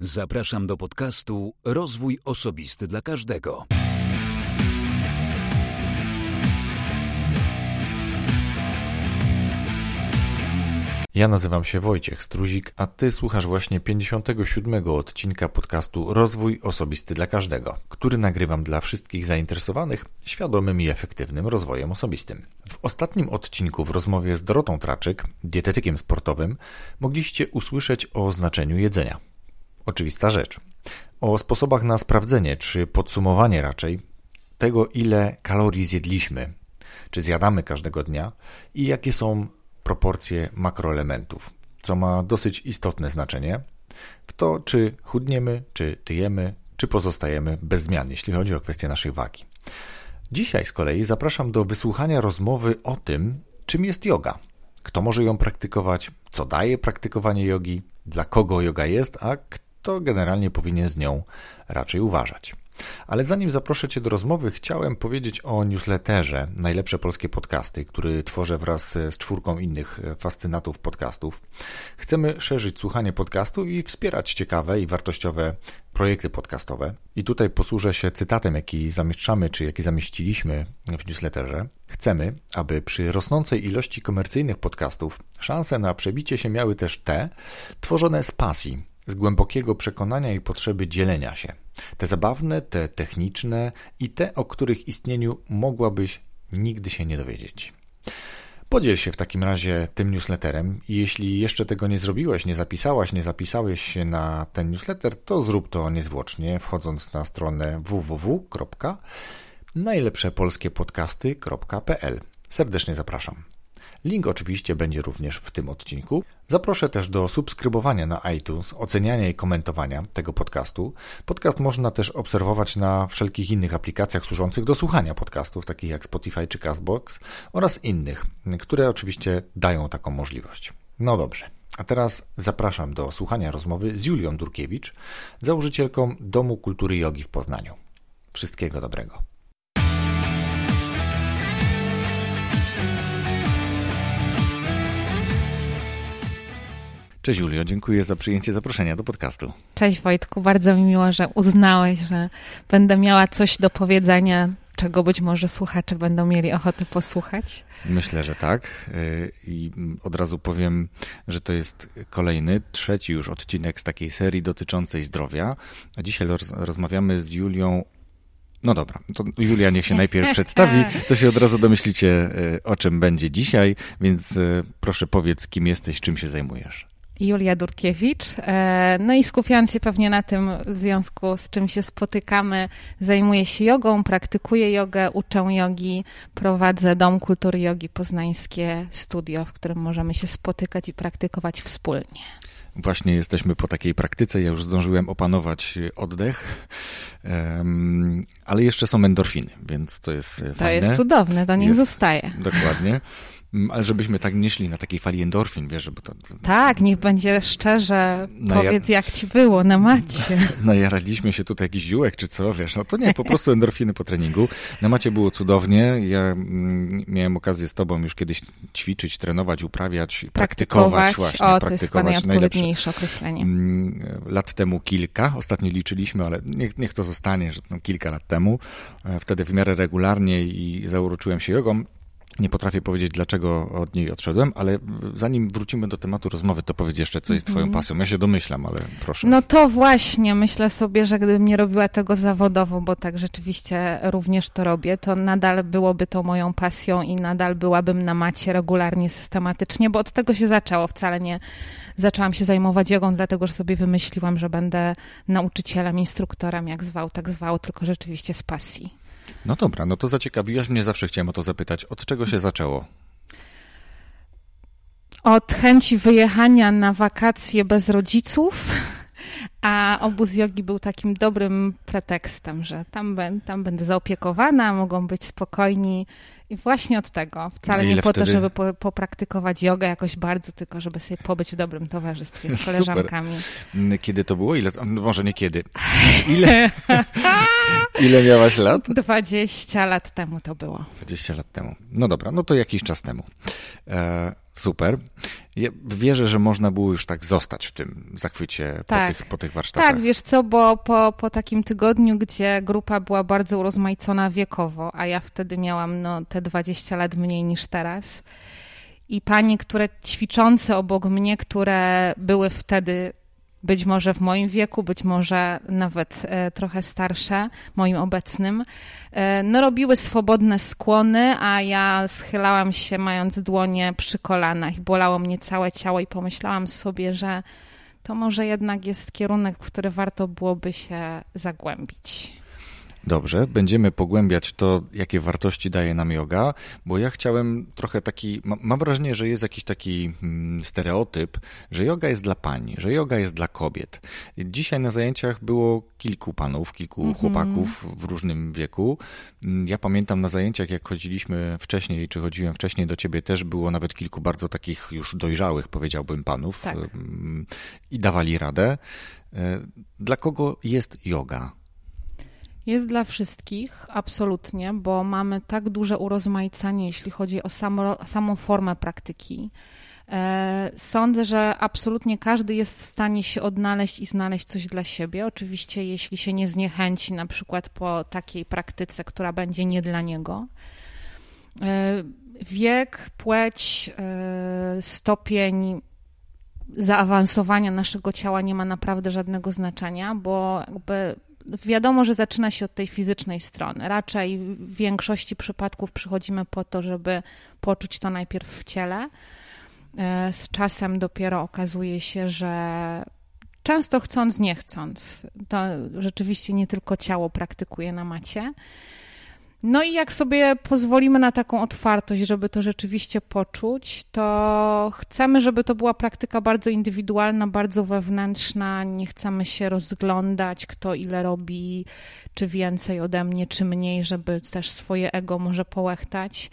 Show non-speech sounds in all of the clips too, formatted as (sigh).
Zapraszam do podcastu Rozwój Osobisty dla Każdego. Ja nazywam się Wojciech Struzik, a Ty słuchasz właśnie 57. odcinka podcastu Rozwój Osobisty dla Każdego, który nagrywam dla wszystkich zainteresowanych świadomym i efektywnym rozwojem osobistym. W ostatnim odcinku w rozmowie z Dorotą Traczyk, dietetykiem sportowym, mogliście usłyszeć o znaczeniu jedzenia. Oczywista rzecz. O sposobach na sprawdzenie, czy podsumowanie raczej, tego ile kalorii zjedliśmy, czy zjadamy każdego dnia i jakie są proporcje makroelementów, co ma dosyć istotne znaczenie w to, czy chudniemy, czy tyjemy, czy pozostajemy bez zmian, jeśli chodzi o kwestię naszej wagi. Dzisiaj z kolei zapraszam do wysłuchania rozmowy o tym, czym jest yoga, kto może ją praktykować, co daje praktykowanie jogi, dla kogo yoga jest, a kto generalnie powinien z nią raczej uważać. Ale zanim zaproszę Cię do rozmowy, chciałem powiedzieć o newsletterze Najlepsze Polskie Podcasty, który tworzę wraz z czwórką innych fascynatów podcastów. Chcemy szerzyć słuchanie podcastu i wspierać ciekawe i wartościowe projekty podcastowe. I tutaj posłużę się cytatem, jaki zamieszczamy, czy jaki zamieściliśmy w newsletterze. Chcemy, aby przy rosnącej ilości komercyjnych podcastów szanse na przebicie się miały też te tworzone z pasji, z głębokiego przekonania i potrzeby dzielenia się. Te zabawne, te techniczne i te, o których istnieniu mogłabyś nigdy się nie dowiedzieć. Podziel się w takim razie tym newsletterem i jeśli jeszcze tego nie zrobiłeś, nie zapisałaś, nie zapisałeś się na ten newsletter, to zrób to niezwłocznie wchodząc na stronę www.najlepszepolskiepodcasty.pl. Serdecznie zapraszam. Link oczywiście będzie również w tym odcinku. Zaproszę też do subskrybowania na iTunes, oceniania i komentowania tego podcastu. Podcast można też obserwować na wszelkich innych aplikacjach służących do słuchania podcastów, takich jak Spotify czy Castbox oraz innych, które oczywiście dają taką możliwość. No dobrze. A teraz zapraszam do słuchania rozmowy z Julią Durkiewicz, założycielką Domu Kultury Jogi w Poznaniu. Wszystkiego dobrego. Cześć Julio, dziękuję za przyjęcie zaproszenia do podcastu. Cześć Wojtku, bardzo mi miło, że uznałeś, że będę miała coś do powiedzenia, czego być może słuchacze będą mieli ochotę posłuchać. Myślę, że tak. Y, I od razu powiem, że to jest kolejny, trzeci już odcinek z takiej serii dotyczącej zdrowia. A dzisiaj rozmawiamy z Julią no dobra, to Julia niech się najpierw (laughs) przedstawi, to się od razu domyślicie, y, o czym będzie dzisiaj, więc y, proszę powiedz, kim jesteś, czym się zajmujesz. Julia Durkiewicz. E, no i skupiając się pewnie na tym, w związku z czym się spotykamy, zajmuję się jogą, praktykuję jogę, uczę jogi, prowadzę Dom Kultury Jogi Poznańskie Studio, w którym możemy się spotykać i praktykować wspólnie. Właśnie jesteśmy po takiej praktyce. Ja już zdążyłem opanować oddech, um, ale jeszcze są endorfiny, więc to jest to fajne. To jest cudowne, to niech jest, zostaje. Dokładnie. Mm, ale żebyśmy tak nie szli na takiej fali endorfin, wiesz, bo to... Tak, niech będzie szczerze, powiedz jak ci było na macie. (laughs) Najaraliśmy się tutaj jakiś ziółek czy co, wiesz, no to nie, po prostu endorfiny po treningu. Na macie było cudownie, ja mm, miałem okazję z tobą już kiedyś ćwiczyć, trenować, uprawiać, praktykować, praktykować właśnie. O, to jest najodpowiedniejsze określenie. Mm, lat temu kilka, ostatnio liczyliśmy, ale niech, niech to zostanie, że no, kilka lat temu. E, wtedy w miarę regularnie i zauroczyłem się jogą. Nie potrafię powiedzieć, dlaczego od niej odszedłem, ale zanim wrócimy do tematu rozmowy, to powiedz jeszcze, co jest Twoją mhm. pasją. Ja się domyślam, ale proszę. No to właśnie, myślę sobie, że gdybym nie robiła tego zawodowo, bo tak rzeczywiście również to robię, to nadal byłoby to moją pasją i nadal byłabym na macie regularnie, systematycznie, bo od tego się zaczęło. Wcale nie zaczęłam się zajmować jogą, dlatego że sobie wymyśliłam, że będę nauczycielem, instruktorem, jak zwał, tak zwał, tylko rzeczywiście z pasji. No dobra, no to zaciekawiłaś mnie, zawsze chciałem o to zapytać. Od czego się zaczęło? Od chęci wyjechania na wakacje bez rodziców, a obóz jogi był takim dobrym pretekstem, że tam, tam będę zaopiekowana, mogą być spokojni i właśnie od tego. Wcale nie po wtedy? to, żeby po, popraktykować jogę jakoś bardzo, tylko żeby sobie pobyć w dobrym towarzystwie z (laughs) koleżankami. Super. Kiedy to było? Ile? No może nie kiedy. (laughs) Ile? (laughs) Ile miałaś lat? 20 lat temu to było. 20 lat temu. No dobra, no to jakiś czas temu. E, Super. Ja wierzę, że można było już tak zostać w tym zachwycie tak. po, tych, po tych warsztatach. Tak, wiesz co, bo po, po takim tygodniu, gdzie grupa była bardzo urozmaicona wiekowo, a ja wtedy miałam no, te 20 lat mniej niż teraz. I panie, które ćwiczące obok mnie, które były wtedy być może w moim wieku, być może nawet e, trochę starsze, moim obecnym, e, no robiły swobodne skłony, a ja schylałam się mając dłonie przy kolanach i bolało mnie całe ciało i pomyślałam sobie, że to może jednak jest kierunek, w który warto byłoby się zagłębić. Dobrze, będziemy pogłębiać to, jakie wartości daje nam yoga, bo ja chciałem trochę taki, mam wrażenie, że jest jakiś taki mm, stereotyp, że yoga jest dla pań, że yoga jest dla kobiet. Dzisiaj na zajęciach było kilku panów, kilku mm -hmm. chłopaków w różnym wieku. Mm, ja pamiętam na zajęciach, jak chodziliśmy wcześniej, czy chodziłem wcześniej do ciebie, też było nawet kilku bardzo takich już dojrzałych, powiedziałbym, panów tak. i dawali radę. E, dla kogo jest yoga? Jest dla wszystkich, absolutnie, bo mamy tak duże urozmaicenie, jeśli chodzi o samo, samą formę praktyki. E, sądzę, że absolutnie każdy jest w stanie się odnaleźć i znaleźć coś dla siebie. Oczywiście, jeśli się nie zniechęci, na przykład po takiej praktyce, która będzie nie dla niego. E, wiek, płeć, e, stopień zaawansowania naszego ciała nie ma naprawdę żadnego znaczenia, bo jakby wiadomo, że zaczyna się od tej fizycznej strony. Raczej w większości przypadków przychodzimy po to, żeby poczuć to najpierw w ciele. E, z czasem dopiero okazuje się, że często chcąc, nie chcąc, to rzeczywiście nie tylko ciało praktykuje na macie. No i jak sobie pozwolimy na taką otwartość, żeby to rzeczywiście poczuć, to chcemy, żeby to była praktyka bardzo indywidualna, bardzo wewnętrzna. Nie chcemy się rozglądać, kto ile robi, czy więcej ode mnie, czy mniej, żeby też swoje ego może połechtać.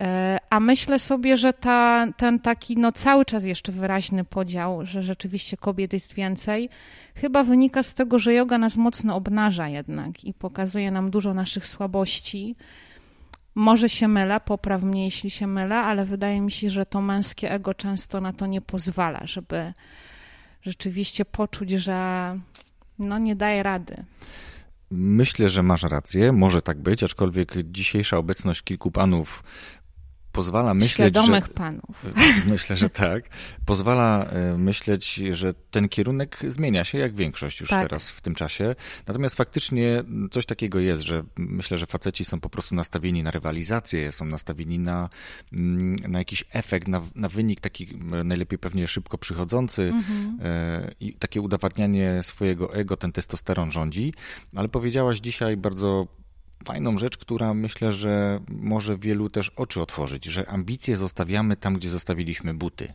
E, a myślę sobie, że ta, ten taki no cały czas jeszcze wyraźny podział, że rzeczywiście kobiet jest więcej, chyba wynika z tego, że yoga nas mocno obnaża jednak i pokazuje nam dużo naszych słabości. Może się mylę, popraw mnie, jeśli się mylę, ale wydaje mi się, że to męskie ego często na to nie pozwala, żeby rzeczywiście poczuć, że no nie daje rady. Myślę, że masz rację, może tak być, aczkolwiek dzisiejsza obecność kilku panów pozwala myśleć, Świadomych że, panów. (laughs) Myślę, że tak. Pozwala e, myśleć, że ten kierunek zmienia się, jak większość już tak. teraz w tym czasie. Natomiast faktycznie coś takiego jest, że myślę, że faceci są po prostu nastawieni na rywalizację, są nastawieni na, mm, na jakiś efekt, na, na wynik taki najlepiej pewnie szybko przychodzący mhm. E, i takie udowadnianie swojego ego, ten testosteron rządzi. Ale powiedziałaś dzisiaj bardzo fajną rzecz, która myślę, że może wielu też oczy otworzyć, że ambicje zostawiamy tam, gdzie zostawiliśmy buty.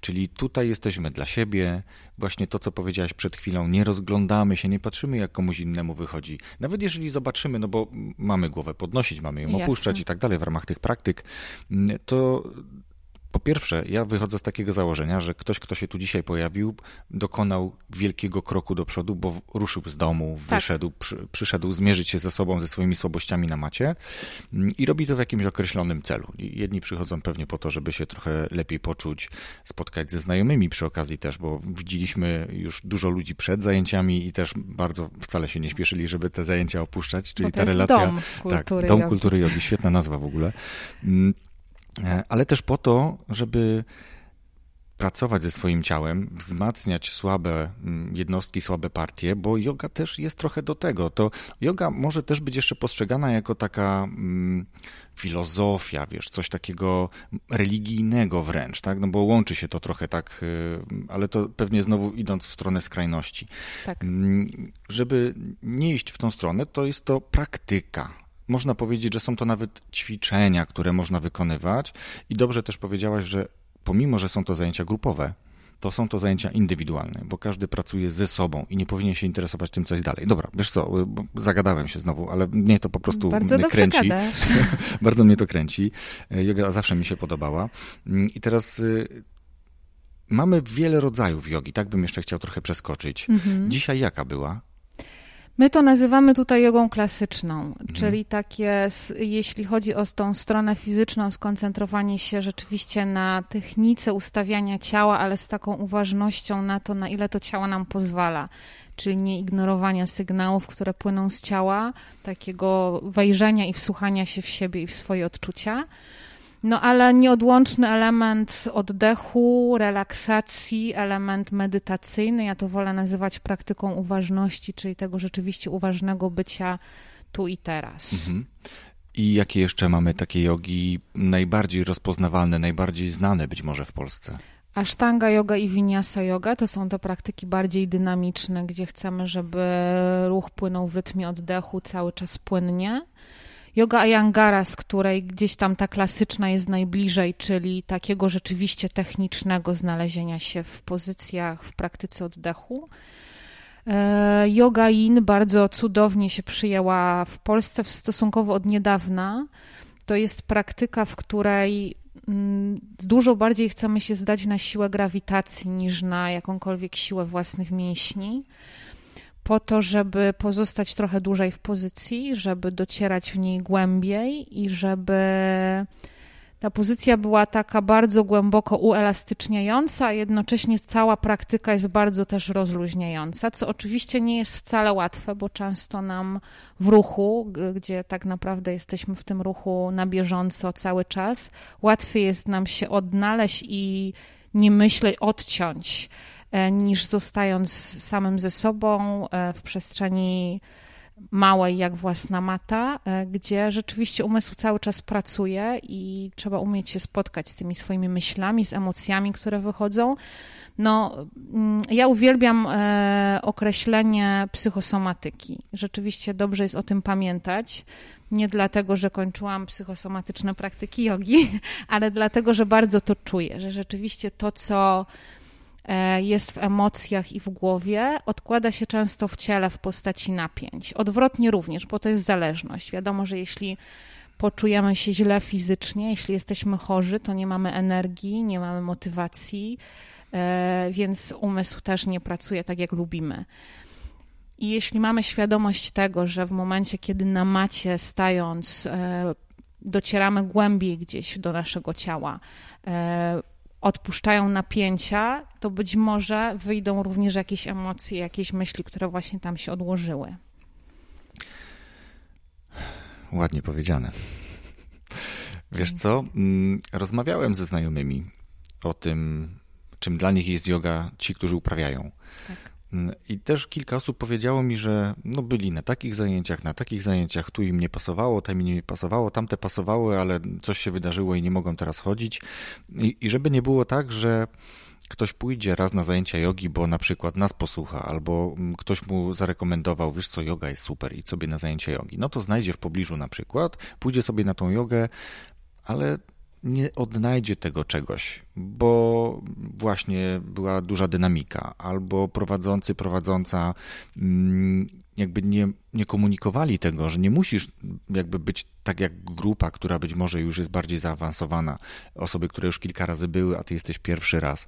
Czyli tutaj jesteśmy dla siebie, właśnie to, co powiedziałaś przed chwilą, nie rozglądamy się, nie patrzymy, jak komuś innemu wychodzi. Nawet jeżeli zobaczymy, no bo mamy głowę podnosić, mamy ją opuszczać Jasne. i tak dalej w ramach tych praktyk, to po pierwsze, ja wychodzę z takiego założenia, że ktoś, kto się tu dzisiaj pojawił, dokonał wielkiego kroku do przodu, bo ruszył z domu, tak. wyszedł, przy, przyszedł zmierzyć się ze sobą, ze swoimi słabościami na macie mm, i robi to w jakimś określonym celu. Jedni przychodzą pewnie po to, żeby się trochę lepiej poczuć, spotkać ze znajomymi przy okazji też, bo widzieliśmy już dużo ludzi przed zajęciami i też bardzo wcale się nie śpieszyli, żeby te zajęcia opuszczać, czyli ta relacja. Dom tak, Dom Kultury Jogi, świetna nazwa w ogóle. E, ale też po to, żeby pracować ze swoim ciałem, wzmacniać słabe mm, jednostki, słabe partie, bo yoga też jest trochę do tego. To yoga może też być jeszcze postrzegana jako taka mm, filozofia, wiesz, coś takiego religijnego wręcz, tak? No bo łączy się to trochę tak, y, ale to pewnie znowu idąc w stronę skrajności. Tak. Mm, żeby nie iść w tą stronę, to jest to praktyka można powiedzieć, że są to nawet ćwiczenia, które można wykonywać. I dobrze też powiedziałaś, że pomimo, że są to zajęcia grupowe, to są to zajęcia indywidualne, bo każdy pracuje ze sobą i nie powinien się interesować tym, coś dalej. Dobra, wiesz co, zagadałem się znowu, ale mnie to po prostu Bardzo kręci. (laughs) Bardzo mnie to kręci. Yoga zawsze mi się podobała. I teraz y, mamy wiele rodzajów jogi, tak bym jeszcze chciał trochę przeskoczyć. Mhm. Dzisiaj jaka była? My to nazywamy tutaj jogą klasyczną, mhm. czyli takie, jeśli chodzi o tą stronę fizyczną, skoncentrowanie się rzeczywiście na technice ustawiania ciała, ale z taką uważnością na to, na ile to ciało nam pozwala. Czyli nie ignorowania sygnałów, które płyną z ciała, takiego wejrzenia i wsłuchania się w siebie i w swoje odczucia. No ale nieodłączny element oddechu, relaksacji, element medytacyjny, ja to wolę nazywać praktyką uważności, czyli tego rzeczywiście uważnego bycia tu i teraz. Mhm. I jakie jeszcze mamy takie jogi najbardziej rozpoznawalne, najbardziej znane być może w Polsce? Ashtanga yoga i vinyasa yoga to są to praktyki bardziej dynamiczne, gdzie chcemy, żeby ruch płynął w rytmie oddechu cały czas płynnie. Yoga Ayangara, z której gdzieś tam ta klasyczna jest najbliżej, czyli takiego rzeczywiście technicznego znalezienia się w pozycjach w praktyce oddechu. E, yoga Yin bardzo cudownie się przyjęła w Polsce stosunkowo od niedawna. To jest praktyka, w której mm, dużo bardziej chcemy się zdać na siłę grawitacji niż na jakąkolwiek siłę własnych mięśni po to, żeby pozostać trochę dłużej w pozycji, żeby docierać w niej głębiej i żeby ta pozycja była taka bardzo głęboko uelastyczniająca, a jednocześnie cała praktyka jest bardzo też rozluźniająca, co oczywiście nie jest wcale łatwe, bo często nam w ruchu, gdzie tak naprawdę jesteśmy w tym ruchu na bieżąco cały czas, łatwiej jest nam się odnaleźć i nie myśleć, odciąć niż zostając samym ze sobą e, w przestrzeni małej jak własna mata, e, gdzie rzeczywiście umysł cały czas pracuje i trzeba umieć się spotkać z tymi swoimi myślami, z emocjami, które wychodzą. No, mm, ja uwielbiam określenie psychosomatyki. Rzeczywiście dobrze jest o tym pamiętać. Nie dlatego, że kończyłam psychosomatyczne praktyki jogi, (laughs) ale dlatego, że bardzo to czuję, że rzeczywiście to, co E, jest w emocjach i w głowie, odkłada się często w ciele w postaci napięć. Odwrotnie również, bo to jest zależność. Wiadomo, że jeśli poczujemy się źle fizycznie, jeśli jesteśmy chorzy, to nie mamy energii, nie mamy motywacji, e, więc umysł też nie pracuje tak, jak lubimy. I jeśli mamy świadomość tego, że w momencie, kiedy na macie stając, e, docieramy głębiej gdzieś do naszego ciała, odpuszczają napięcia, to być może wyjdą również jakieś emocje, jakieś myśli, które właśnie tam się odłożyły. Ładnie powiedziane. Wiesz co? Mm, rozmawiałem ze znajomymi o tym, czym dla nich jest yoga ci, którzy uprawiają. Tak. I też kilka osób powiedziało mi, że no byli na takich zajęciach, na takich zajęciach, tu im nie pasowało, tam im nie pasowało, tamte pasowały, ale coś się wydarzyło i nie mogą teraz chodzić. I, i żeby nie było tak, że ktoś pójdzie raz na zajęcia jogi, bo na przykład nas posłucha, albo ktoś mu zarekomendował, wiesz co, yoga jest super, i sobie na zajęcia jogi. No to znajdzie w pobliżu na przykład, pójdzie sobie na tą jogę, ale nie odnajdzie tego czegoś, bo właśnie była duża dynamika, albo prowadzący, prowadząca mm, jakby nie, nie komunikowali tego, że nie musisz jakby być tak jak grupa, która być może już jest bardziej zaawansowana, osoby, które już kilka razy były, a ty jesteś pierwszy raz.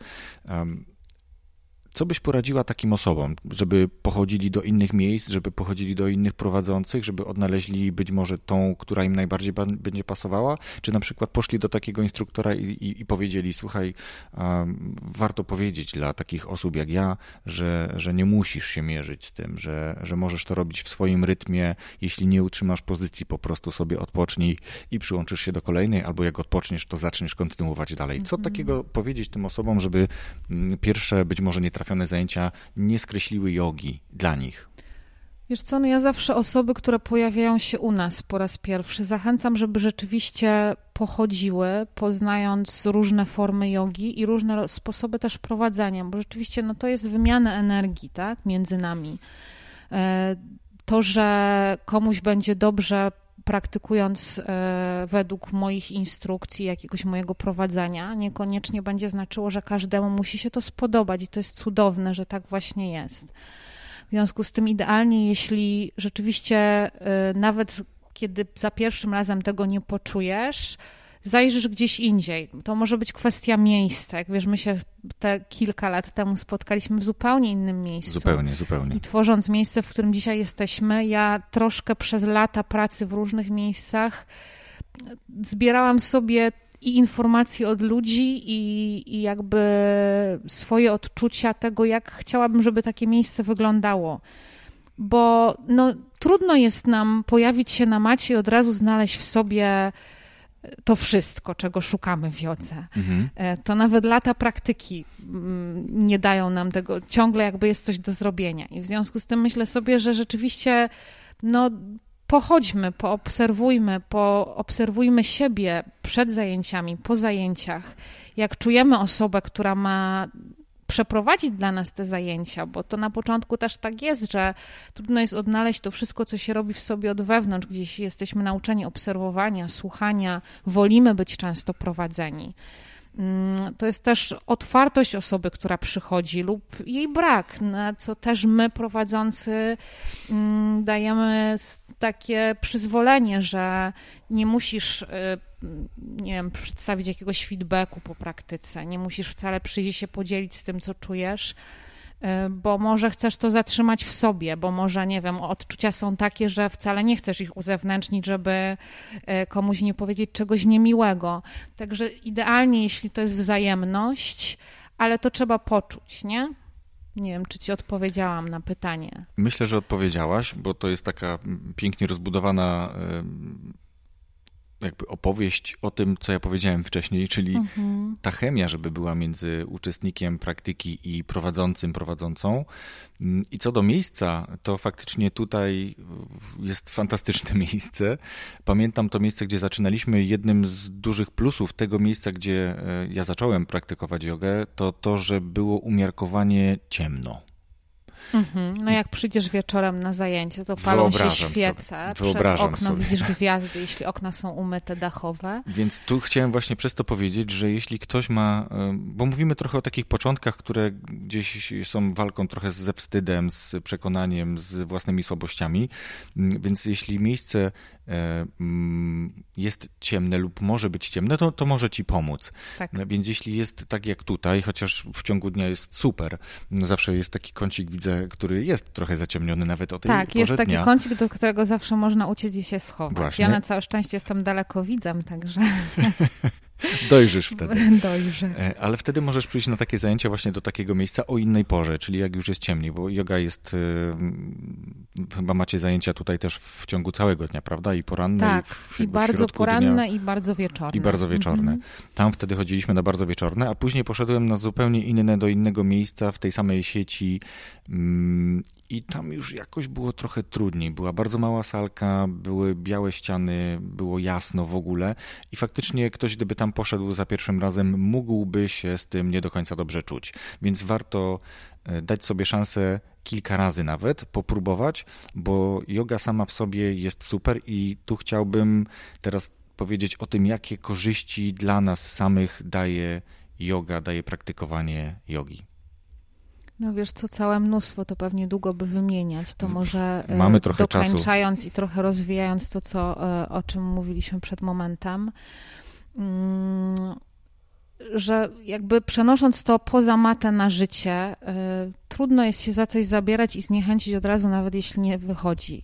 Co byś poradziła takim osobom, żeby pochodzili do innych miejsc, żeby pochodzili do innych prowadzących, żeby odnaleźli być może tą, która im najbardziej będzie pasowała? Czy na przykład poszli do takiego instruktora i, i, i powiedzieli: Słuchaj, um, warto powiedzieć dla takich osób jak ja, że, że nie musisz się mierzyć z tym, że, że możesz to robić w swoim rytmie. Jeśli nie utrzymasz pozycji, po prostu sobie odpocznij i przyłączysz się do kolejnej, albo jak odpoczniesz, to zaczniesz kontynuować dalej. Co mhm. takiego powiedzieć tym osobom, żeby mm, pierwsze być może nie trafić trafione zajęcia nie skreśliły jogi dla nich? Wiesz co, no ja zawsze osoby, które pojawiają się u nas po raz pierwszy, zachęcam, żeby rzeczywiście pochodziły, poznając różne formy jogi i różne sposoby też prowadzenia, bo rzeczywiście no to jest wymiana energii, tak, między nami. E, to, że komuś będzie dobrze praktykując e, według moich instrukcji, jakiegoś mojego prowadzenia, niekoniecznie będzie znaczyło, że każdemu musi się to spodobać i to jest cudowne, że tak właśnie jest. W związku z tym idealnie, jeśli rzeczywiście e, nawet kiedy za pierwszym razem tego nie poczujesz, zajrzysz gdzieś indziej. To może być kwestia miejsca. Jak wiesz, my się te kilka lat temu spotkaliśmy w zupełnie innym miejscu. Zupełnie, zupełnie. I tworząc miejsce, w którym dzisiaj jesteśmy, ja troszkę przez lata pracy w różnych miejscach zbierałam sobie i informacje od ludzi, i, i jakby swoje odczucia tego, jak chciałabym, żeby takie miejsce wyglądało bo no, trudno jest nam pojawić się na macie i od razu znaleźć w sobie to wszystko, czego szukamy w jodze. Mhm. E, to nawet lata praktyki mm, nie dają nam tego, ciągle jakby jest coś do zrobienia. I w związku z tym myślę sobie, że rzeczywiście no, pochodźmy, poobserwujmy, poobserwujmy siebie przed zajęciami, po zajęciach. Jak czujemy osobę, która ma przeprowadzić dla nas te zajęcia, bo to na początku też tak jest, że trudno jest odnaleźć to wszystko, co się robi w sobie od wewnątrz, gdzieś jesteśmy nauczeni obserwowania, słuchania, wolimy być często prowadzeni. Mm, to jest też otwartość osoby, która przychodzi, lub jej brak, na co też my prowadzący mm, dajemy takie przyzwolenie, że nie musisz, y, nie wiem, przedstawić jakiegoś feedbacku po praktyce, nie musisz wcale przyjść się podzielić z tym, co czujesz Y, bo może chcesz to zatrzymać w sobie, bo może, nie wiem, odczucia są takie, że wcale nie chcesz ich uzewnętrznić, żeby y, komuś nie powiedzieć czegoś niemiłego. Także idealnie, jeśli to jest wzajemność, ale to trzeba poczuć, nie? Nie wiem, czy ci odpowiedziałam na pytanie. Myślę, że odpowiedziałaś, bo to jest taka pięknie rozbudowana jakby opowieść o tym, co ja powiedziałem wcześniej, czyli mhm. ta chemia, żeby była między uczestnikiem praktyki i prowadzącym, prowadzącą. Mm, I co do miejsca, to faktycznie tutaj jest fantastyczne (laughs) miejsce. Pamiętam to miejsce, gdzie zaczynaliśmy. Jednym z dużych plusów tego miejsca, gdzie e, ja zacząłem praktykować jogę, to to, że było umiarkowanie ciemno. Mhm. No jak przyjdziesz wieczorem na zajęcie, to palą się świece, przez okno sobie. widzisz gwiazdy, jeśli okna są umyte dachowe. Więc tu chciałem właśnie przez to powiedzieć, że jeśli ktoś ma, bo mówimy trochę o takich początkach, które gdzieś są walką trochę ze wstydem, z przekonaniem, z własnymi słabościami, więc jeśli miejsce mm, jest ciemne lub może być ciemne, to, to może ci pomóc. Tak. E, więc jeśli jest tak jak tutaj, chociaż w ciągu dnia jest super, no zawsze jest taki kącik, widzę, który jest trochę zaciemniony nawet o tej Tak, porze jest taki dnia. kącik, do którego zawsze można uciec i się schować. Właśnie. Ja na całe szczęście jestem daleko widzem, także... (laughs) Dojrzysz wtedy. (laughs) Dojrzę. E, ale wtedy możesz przyjść na takie zajęcia właśnie do takiego miejsca o innej porze, czyli jak już jest ciemniej, bo yoga jest, chyba macie zajęcia tutaj też w ciągu całego dnia, prawda? I poranne, tak, i, w, i bardzo poranne, dnia, i bardzo wieczorne. I bardzo wieczorne. Mhm. Tam wtedy chodziliśmy na bardzo wieczorne, a później poszedłem na zupełnie inne, do innego miejsca w tej samej sieci mm, i tam już jakoś było trochę trudniej. Była bardzo mała salka, były białe ściany, było jasno w ogóle i faktycznie ktoś, gdyby tam poszedł za pierwszym razem, mógłby się z tym nie do końca dobrze czuć. Więc warto e, dać sobie szansę kilka razy nawet popróbować, bo yoga sama w sobie jest super i tu chciałbym teraz powiedzieć o tym, jakie korzyści dla nas samych daje yoga, daje praktykowanie jogi. No wiesz co, całe mnóstwo, to pewnie długo by wymieniać. To może e, Mamy trochę dokończając czasu. i trochę rozwijając to, co, e, o czym mówiliśmy przed momentem. Mm, że jakby przenosząc to poza matę na życie, y, trudno jest się za coś zabierać i zniechęcić od razu, nawet jeśli nie wychodzi.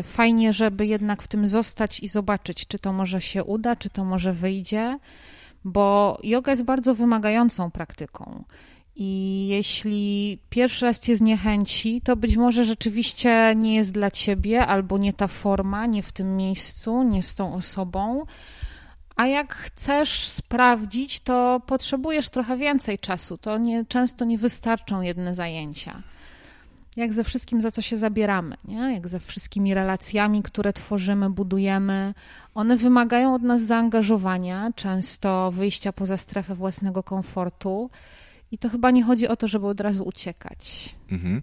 Y, fajnie, żeby jednak w tym zostać i zobaczyć, czy to może się uda, czy to może wyjdzie, bo yoga jest bardzo wymagającą praktyką. I jeśli pierwszy raz cię zniechęci, to być może rzeczywiście nie jest dla ciebie, albo nie ta forma, nie w tym miejscu, nie z tą osobą a jak chcesz sprawdzić, to potrzebujesz trochę więcej czasu. To nie, często nie wystarczą jedne zajęcia. Jak ze wszystkim, za co się zabieramy, nie? jak ze wszystkimi relacjami, które tworzymy, budujemy, one wymagają od nas zaangażowania, często wyjścia poza strefę własnego komfortu. I to chyba nie chodzi o to, żeby od razu uciekać. Mhm.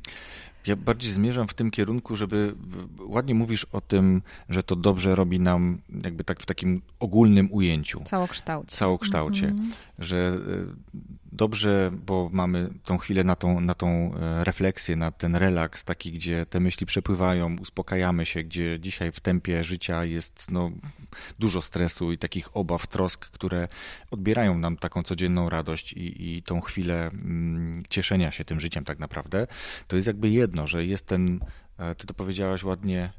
Ja bardziej zmierzam w tym kierunku, żeby ładnie mówisz o tym, że to dobrze robi nam jakby tak w takim ogólnym ujęciu. Całokształcie. Całokształcie. Mm -hmm. Że e, dobrze, bo mamy tą chwilę na tą, na tą e, refleksję, na ten relaks, taki, gdzie te myśli przepływają, uspokajamy się, gdzie dzisiaj w tempie życia jest no, dużo stresu i takich obaw, trosk, które odbierają nam taką codzienną radość i, i tą chwilę mm, cieszenia się tym życiem tak naprawdę. To jest jakby jedno, że jest ten, e, ty to powiedziałaś ładnie,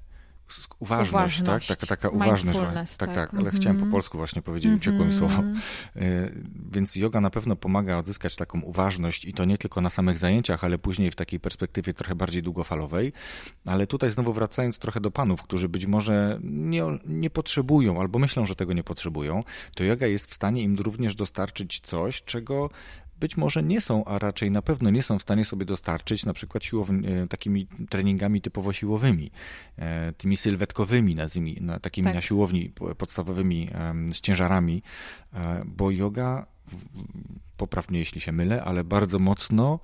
uważność, uważność, tak? Taka, taka uważność. Tak, tak, tak, ale mm -hmm. chciałem po polsku właśnie powiedzieć, uciekło mi słowo. Mhm. E, więc yoga na pewno pomaga odzyskać taką uważność i to nie tylko na samych zajęciach, ale później w takiej perspektywie trochę bardziej długofalowej. Ale tutaj znowu wracając trochę do panów, którzy być może nie, nie potrzebują albo myślą, że tego nie potrzebują, to yoga jest w stanie im również dostarczyć coś, czego być może nie są, a raczej na pewno nie są w stanie sobie dostarczyć na przykład siłowni, e, takimi treningami typowo siłowymi, e, tymi sylwetkowymi, nazwijmy, takimi tak. na siłowni podstawowymi z ciężarami, e, bo yoga, poprawnie jeśli się mylę, ale bardzo mocno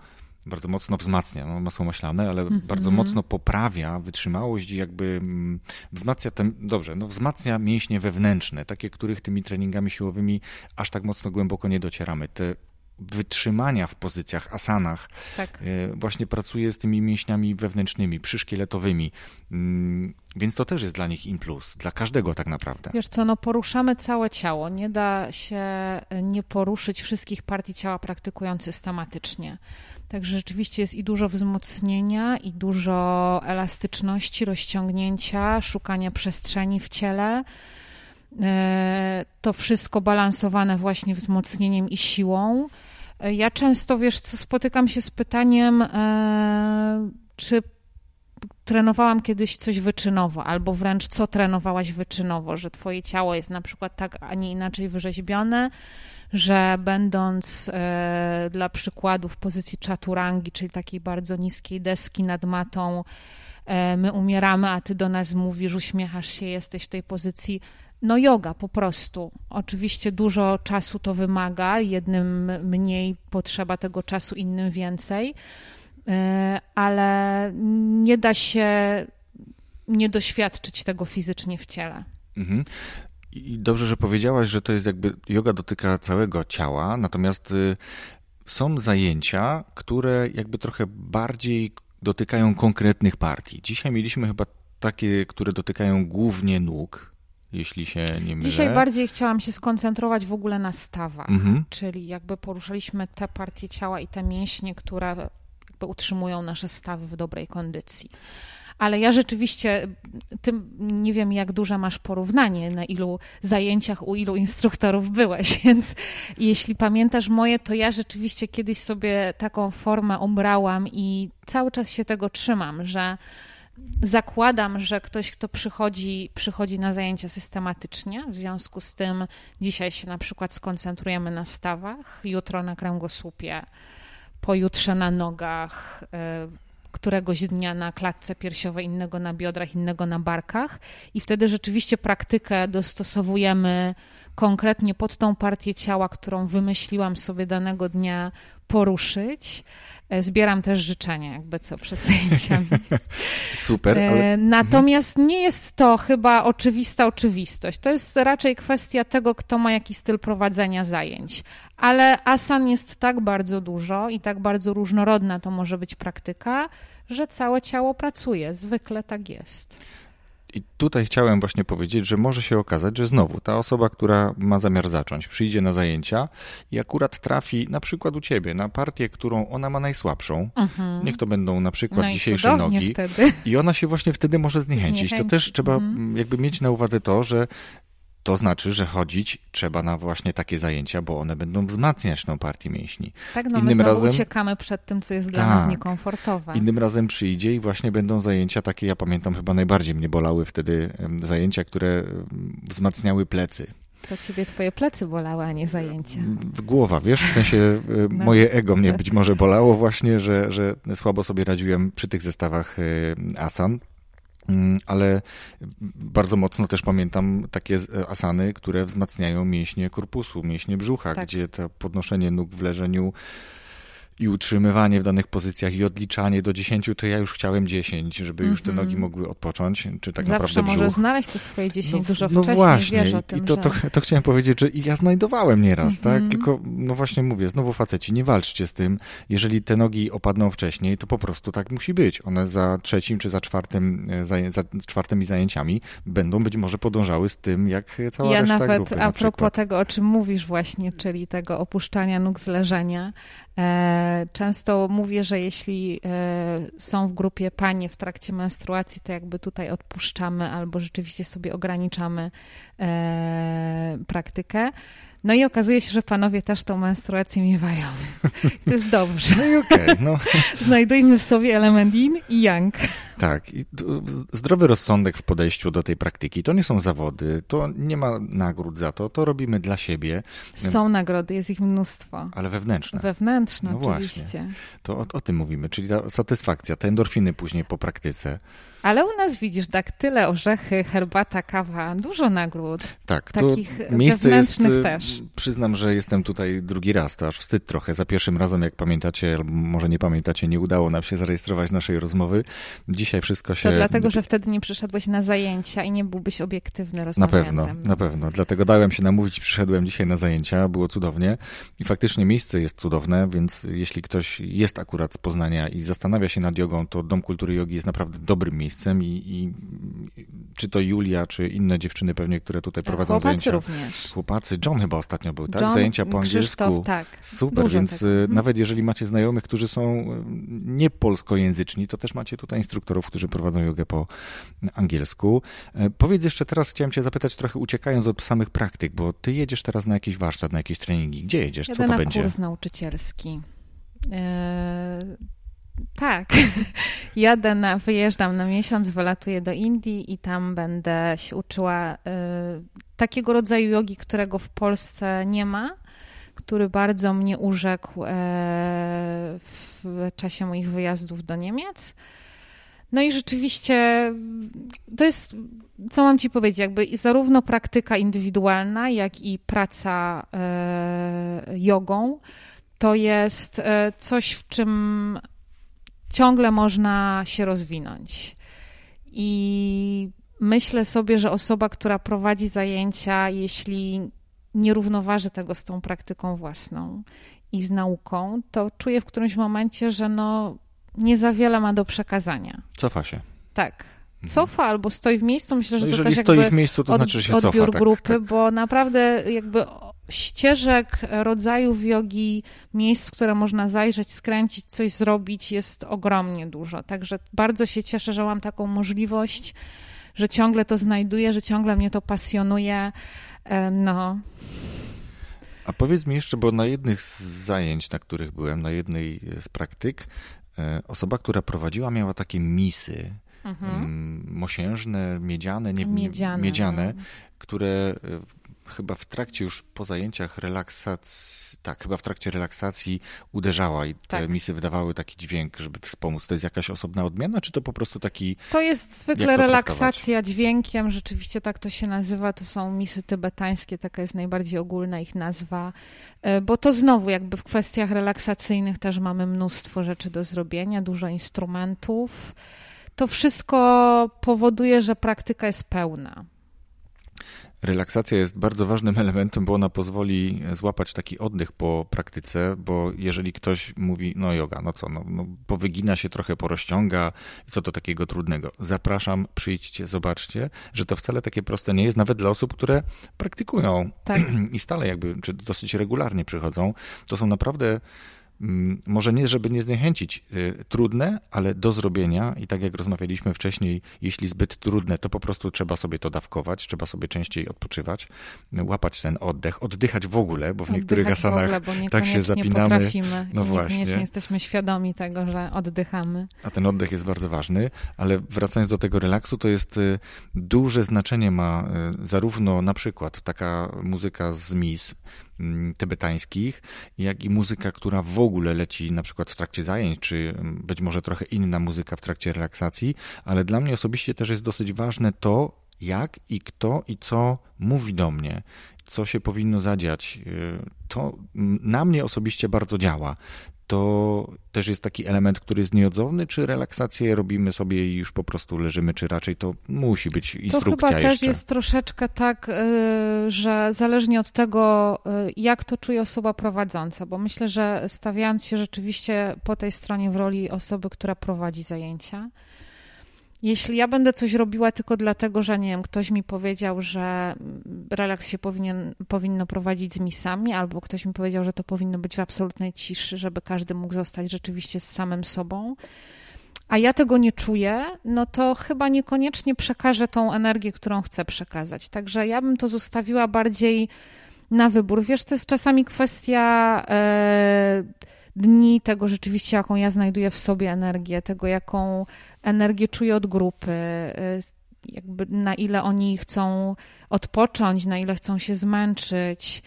bardzo mocno wzmacnia, no, masło maślane, ale mm -hmm. bardzo mocno poprawia wytrzymałość i jakby mm, wzmacnia ten, dobrze, no wzmacnia mięśnie wewnętrzne, takie, których tymi treningami siłowymi aż tak mocno głęboko nie docieramy. Te wytrzymania w pozycjach, asanach. Tak. E, właśnie pracuje z tymi mięśniami wewnętrznymi, przyszkieletowymi. Mm, więc to też jest dla nich in plus, dla każdego tak naprawdę. Wiesz co, no poruszamy całe ciało. Nie da się e, nie poruszyć wszystkich partii ciała praktykując systematycznie. Także rzeczywiście jest i dużo wzmocnienia, i dużo elastyczności, rozciągnięcia, szukania przestrzeni w ciele. To wszystko balansowane właśnie wzmocnieniem i siłą. E, ja często, wiesz, co spotykam się z pytaniem, e, czy trenowałam kiedyś coś wyczynowo, albo wręcz co trenowałaś wyczynowo, że twoje ciało jest na przykład tak, a nie inaczej wyrzeźbione, że będąc e, dla przykładu w pozycji czaturangi, czyli takiej bardzo niskiej deski nad matą, e, my umieramy, a ty do nas mówisz, uśmiechasz się, jesteś w tej pozycji no yoga po prostu. Oczywiście dużo czasu to wymaga, jednym mniej potrzeba tego czasu, innym więcej, e, ale nie da się nie doświadczyć tego fizycznie w ciele. Mhm. I dobrze, że powiedziałaś, że to jest jakby yoga dotyka całego ciała, natomiast y, są zajęcia, które jakby trochę bardziej dotykają konkretnych partii. Dzisiaj mieliśmy chyba takie, które dotykają głównie nóg, jeśli się nie mylę. Dzisiaj bardziej chciałam się skoncentrować w ogóle na stawach, mhm. czyli jakby poruszaliśmy te partie ciała i te mięśnie, które utrzymują nasze stawy w dobrej kondycji. Ale ja rzeczywiście, tym nie wiem, jak duże masz porównanie, na ilu zajęciach u ilu instruktorów byłeś, (laughs) więc jeśli pamiętasz moje, to ja rzeczywiście kiedyś sobie taką formę ubrałam i cały czas się tego trzymam, że zakładam, że ktoś, kto przychodzi, przychodzi na zajęcia systematycznie, w związku z tym dzisiaj się na przykład skoncentrujemy na stawach, jutro na kręgosłupie, pojutrze na nogach, e, któregoś dnia na klatce piersiowej, innego na biodrach, innego na barkach i wtedy rzeczywiście praktykę dostosowujemy konkretnie pod tą partię ciała, którą wymyśliłam sobie danego dnia poruszyć. E, zbieram też życzenia, jakby co przed zajęciami. (laughs) Super. E, ale... Natomiast nie jest to chyba oczywista oczywistość. To jest raczej kwestia tego, kto ma jaki styl prowadzenia zajęć. Ale asan jest tak bardzo dużo i tak bardzo różnorodna to może być praktyka, że całe ciało pracuje. Zwykle tak jest. I tutaj chciałem właśnie powiedzieć, że może się okazać, że znowu ta osoba, która ma zamiar zacząć, przyjdzie na zajęcia i akurat trafi na przykład u ciebie na partię, którą ona ma najsłabszą. Mhm. Niech to będą na przykład no dzisiejsze nogi. Wtedy. I ona się właśnie wtedy może zniechęcić. Zniechęci. To też trzeba mhm. jakby mieć na uwadze to, że to znaczy, że chodzić trzeba na właśnie takie zajęcia, bo one będą wzmacniać tą partię mięśni. Tak, no Innym my razem uciekamy przed tym, co jest dla tak, nas niekomfortowe. Innym razem przyjdzie i właśnie będą zajęcia takie, ja pamiętam, chyba najbardziej mnie bolały wtedy zajęcia, które wzmacniały plecy. To ciebie twoje plecy bolały, a nie zajęcia. W głowa, wiesz, w sensie no. moje ego mnie być może bolało właśnie, że, że słabo sobie radziłem przy tych zestawach asan. Mm, ale bardzo mocno też pamiętam takie asany, które wzmacniają mięśnie korpusu, mięśnie brzucha, tak. gdzie to podnoszenie nóg w leżeniu i utrzymywanie w danych pozycjach i odliczanie do 10, to ja już chciałem 10, żeby już te Mhm. nogi mogły odpocząć, czy tak Zawsze naprawdę brzuch. może znaleźć to swoje 10 dużo no wcześniej, właśnie, wiesz o tym, i to, że... to, to chciałem powiedzieć, że i ja znajdowałem nieraz, Mhm. tak? Tylko, no właśnie mówię, znowu faceci, nie walczcie z tym. Jeżeli te nogi opadną wcześniej, to po prostu tak musi być. One za trzecim czy za czwartym, e, zaję- za czwartymi zajęciami będą być może podążały z tym, jak cała Ja reszta nawet grupy a na propos tego, o czym mówisz właśnie, czyli tego opuszczania nóg z leżenia, e, często mówię, że jeśli e, są w grupie panie w trakcie menstruacji, to jakby tutaj odpuszczamy albo rzeczywiście sobie ograniczamy e, praktykę. No i okazuje się, że panowie też tą menstruację miewają. (laughs) To jest dobrze. No i okej, no (laughs) Znajdujmy w sobie element yin i yang. tak. I zdrowy rozsądek w podejściu do tej praktyki. To nie są zawody, to nie ma nagród za to, to robimy dla siebie, Są nagrody, jest ich mnóstwo. ale wewnętrzne. Wewnętrzne No właśnie. oczywiście. To o, o tym mówimy, czyli ta satysfakcja, te endorfiny później po praktyce. Ale u nas widzisz, daktyle, orzechy, herbata, kawa, dużo nagród. Tak, Takich miejsce jest, y, też. przyznam, że jestem tutaj drugi raz, to aż wstyd trochę. Za pierwszym razem, jak pamiętacie, albo może nie pamiętacie, nie udało nam się zarejestrować naszej rozmowy. Dzisiaj wszystko się... To dlatego, że wtedy nie przyszedłeś na zajęcia i nie byłbyś obiektywny Na rozmawiając pewno, na pewno. Dlatego dałem się namówić, przyszedłem dzisiaj na zajęcia, było cudownie i faktycznie miejsce jest cudowne, więc jeśli ktoś jest akurat z Poznania i zastanawia się nad jogą, to Dom Kultury Jogi jest naprawdę dobrym miejscem i, i czy to Julia, czy inne dziewczyny pewnie, które tutaj prowadzą Chłopacy zajęcia. również. Chłopacy, John chyba ostatnio był, tak? John, Zajęcia po Krzysztof, angielsku. tak. Super, Dużo więc tego. y, nawet jeżeli macie znajomych, którzy są y, nie polskojęzyczni, to też macie tutaj instruktorów, którzy prowadzą jogę po angielsku. E, Powiedz jeszcze teraz, chciałem cię zapytać trochę uciekając od samych praktyk, bo ty jedziesz teraz na jakiś warsztat, na jakieś treningi. Gdzie jedziesz? Co to na będzie? kurs nauczycielski. Tak. (laughs) Jadę na, wyjeżdżam na miesiąc, wylatuję do Indii i tam będę się uczyła e, takiego rodzaju jogi, którego w Polsce nie ma, który bardzo mnie urzekł e, w czasie moich wyjazdów do Niemiec. No i rzeczywiście to jest, co mam ci powiedzieć, jakby zarówno praktyka indywidualna, jak i praca e, jogą, to jest e, coś, w czym ciągle można się rozwinąć. I myślę sobie, że osoba, która prowadzi zajęcia, jeśli nie równoważy tego z tą praktyką własną i z nauką, to czuje w którymś momencie, że no, nie za wiele ma do przekazania. Cofa się. Tak. Cofa albo stoi w miejscu. Myślę, że No to jeżeli też stoi w miejscu, to znaczy, że się odbiór cofa. Tak, grupy, tak. bo naprawdę jakby ścieżek, rodzajów jogi, miejsc, w które można zajrzeć, skręcić, coś zrobić jest ogromnie dużo. Także bardzo się cieszę, że mam taką możliwość, że ciągle to znajduję, że ciągle mnie to pasjonuje. E, No, A powiedz mi jeszcze, bo na jednych z zajęć, na których byłem, na jednej z praktyk, e, osoba, która prowadziła, miała takie misy, mhm. mm, mosiężne, miedziane, nie, miedziane. miedziane no. które e, chyba w trakcie już po zajęciach relaksacji, tak, chyba w trakcie relaksacji uderzała i te Tak. misy wydawały taki dźwięk, żeby wspomóc. To jest jakaś osobna odmiana, czy to po prostu taki... To jest zwykle to relaksacja dźwiękiem, rzeczywiście tak to się nazywa. To są misy tybetańskie, taka jest najbardziej ogólna ich nazwa. E, Bo to znowu, jakby w kwestiach relaksacyjnych też mamy mnóstwo rzeczy do zrobienia, dużo instrumentów. To wszystko powoduje, że praktyka jest pełna. Relaksacja jest bardzo ważnym (laughs) elementem, bo ona pozwoli złapać taki oddech po praktyce, bo jeżeli ktoś mówi, no yoga, no co, no, no powygina się trochę, porozciąga, co to takiego trudnego. Zapraszam, przyjdźcie, zobaczcie, że to wcale takie proste nie jest, nawet dla osób, które praktykują Tak. (clears throat) i stale jakby, czy dosyć regularnie przychodzą, to są naprawdę może nie, żeby nie zniechęcić, y, trudne, ale do zrobienia i tak jak rozmawialiśmy wcześniej, jeśli zbyt trudne, to po prostu trzeba sobie to dawkować, trzeba sobie częściej odpoczywać, łapać ten oddech, oddychać w ogóle, bo w niektórych Oddychać w asanach ogóle, bo tak się zapinamy. potrafimy No i właśnie. jesteśmy świadomi tego, że oddychamy. A ten oddech jest bardzo ważny, ale wracając do tego relaksu, to jest y, duże znaczenie ma y, zarówno na przykład taka muzyka z mis mm, tybetańskich, jak i muzyka, która w ogóle leci na przykład w trakcie zajęć, czy mm, być może trochę inna muzyka w trakcie relaksacji, ale dla mnie osobiście też jest dosyć ważne to, jak i kto i co mówi do mnie, co się powinno zadziać. Y, To mm, na mnie osobiście bardzo działa. To też jest taki element, który jest nieodzowny, czy relaksację robimy sobie i już po prostu leżymy, czy raczej to musi być instrukcja To chyba jeszcze? też jest troszeczkę tak, y, że zależnie od tego, y, jak to czuje osoba prowadząca, bo myślę, że stawiając się rzeczywiście po tej stronie w roli osoby, która prowadzi zajęcia, jeśli ja będę coś robiła tylko dlatego, że nie wiem, ktoś mi powiedział, że relaks się powinien, powinno prowadzić z misami, albo ktoś mi powiedział, że to powinno być w absolutnej ciszy, żeby każdy mógł zostać rzeczywiście z samym sobą, a ja tego nie czuję, no to chyba niekoniecznie przekażę tą energię, którą chcę przekazać. Także ja bym to zostawiła bardziej na wybór. Wiesz, to jest czasami kwestia. Yy, dni, tego rzeczywiście, jaką ja znajduję w sobie energię, tego, jaką energię czuję od grupy, y, jakby na ile oni chcą odpocząć, na ile chcą się zmęczyć,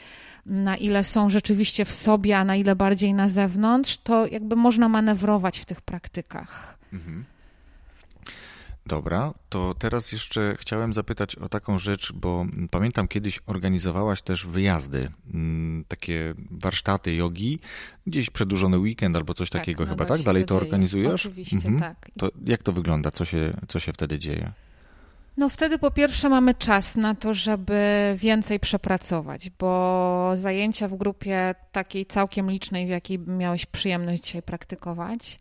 na ile są rzeczywiście w sobie, a na ile bardziej na zewnątrz, to jakby można manewrować w tych praktykach. Mhm. Dobra, to teraz jeszcze chciałem zapytać o taką rzecz, bo pamiętam kiedyś organizowałaś też wyjazdy, mm, takie warsztaty jogi, gdzieś przedłużony weekend albo coś tak, takiego chyba, tak? Dalej to, to organizujesz? Oczywiście, mhm. tak. To jak to wygląda? Co się, co się wtedy dzieje? No wtedy po pierwsze mamy czas na to, żeby więcej przepracować, bo zajęcia w grupie takiej całkiem licznej, w jakiej miałeś przyjemność dzisiaj praktykować,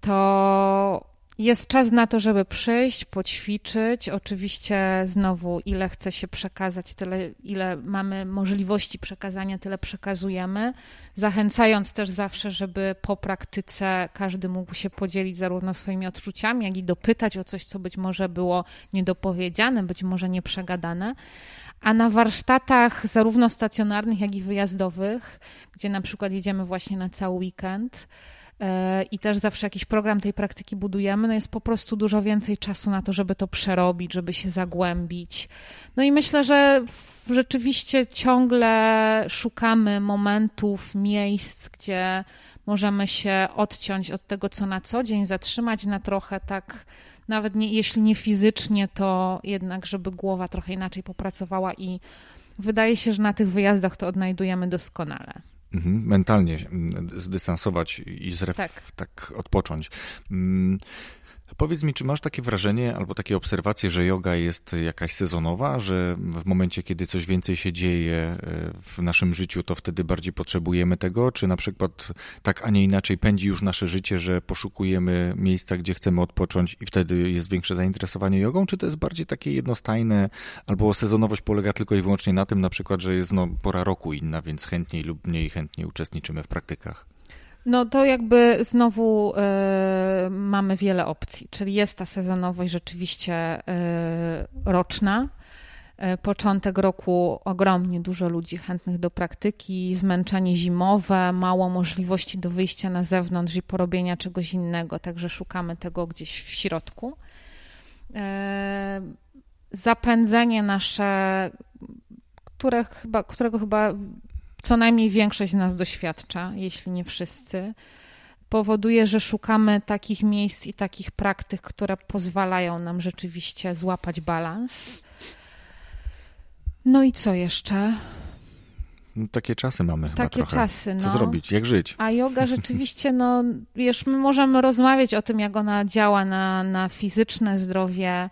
to jest czas na to, żeby przyjść, poćwiczyć. Oczywiście znowu, ile chce się przekazać, tyle, ile mamy możliwości przekazania, tyle przekazujemy. Zachęcając też zawsze, żeby po praktyce każdy mógł się podzielić zarówno swoimi odczuciami, jak i dopytać o coś, co być może było niedopowiedziane, być może nieprzegadane. A na warsztatach, zarówno stacjonarnych, jak i wyjazdowych, gdzie na przykład jedziemy właśnie na cały weekend, i też zawsze jakiś program tej praktyki budujemy, no jest po prostu dużo więcej czasu na to, żeby to przerobić, żeby się zagłębić. No i myślę, że rzeczywiście ciągle szukamy momentów, miejsc, gdzie możemy się odciąć od tego, co na co dzień, zatrzymać na trochę tak, nawet nie, jeśli nie fizycznie, to jednak, żeby głowa trochę inaczej popracowała i wydaje się, że na tych wyjazdach to odnajdujemy doskonale. Mhm, mentalnie mm, zdystansować i zref, tak. tak odpocząć. Powiedz mi, czy masz takie wrażenie albo takie obserwacje, że yoga jest jakaś sezonowa, że w momencie, kiedy coś więcej się dzieje e, w naszym życiu, to wtedy bardziej potrzebujemy tego? Czy na przykład tak, a nie inaczej pędzi już nasze życie, że poszukujemy miejsca, gdzie chcemy odpocząć i wtedy jest większe zainteresowanie jogą? Czy to jest bardziej takie jednostajne, albo sezonowość polega tylko i wyłącznie na tym, na przykład, że jest no, pora roku inna, więc chętniej lub mniej chętnie uczestniczymy w praktykach? No to jakby znowu y, mamy wiele opcji, czyli jest ta sezonowość rzeczywiście y, roczna. Y, początek roku ogromnie dużo ludzi chętnych do praktyki, zmęczenie zimowe, mało możliwości do wyjścia na zewnątrz i porobienia czegoś innego, także szukamy tego gdzieś w środku. Zapędzenie nasze, które chyba, którego chyba co najmniej większość z nas doświadcza, jeśli nie wszyscy, powoduje, że szukamy takich miejsc i takich praktyk, które pozwalają nam rzeczywiście złapać balans. No i co jeszcze? No, takie czasy mamy chyba Takie trochę. czasy, no. Co zrobić? Jak żyć? A yoga (laughs) rzeczywiście, no wiesz, my możemy rozmawiać o tym, jak ona działa na, na fizyczne zdrowie,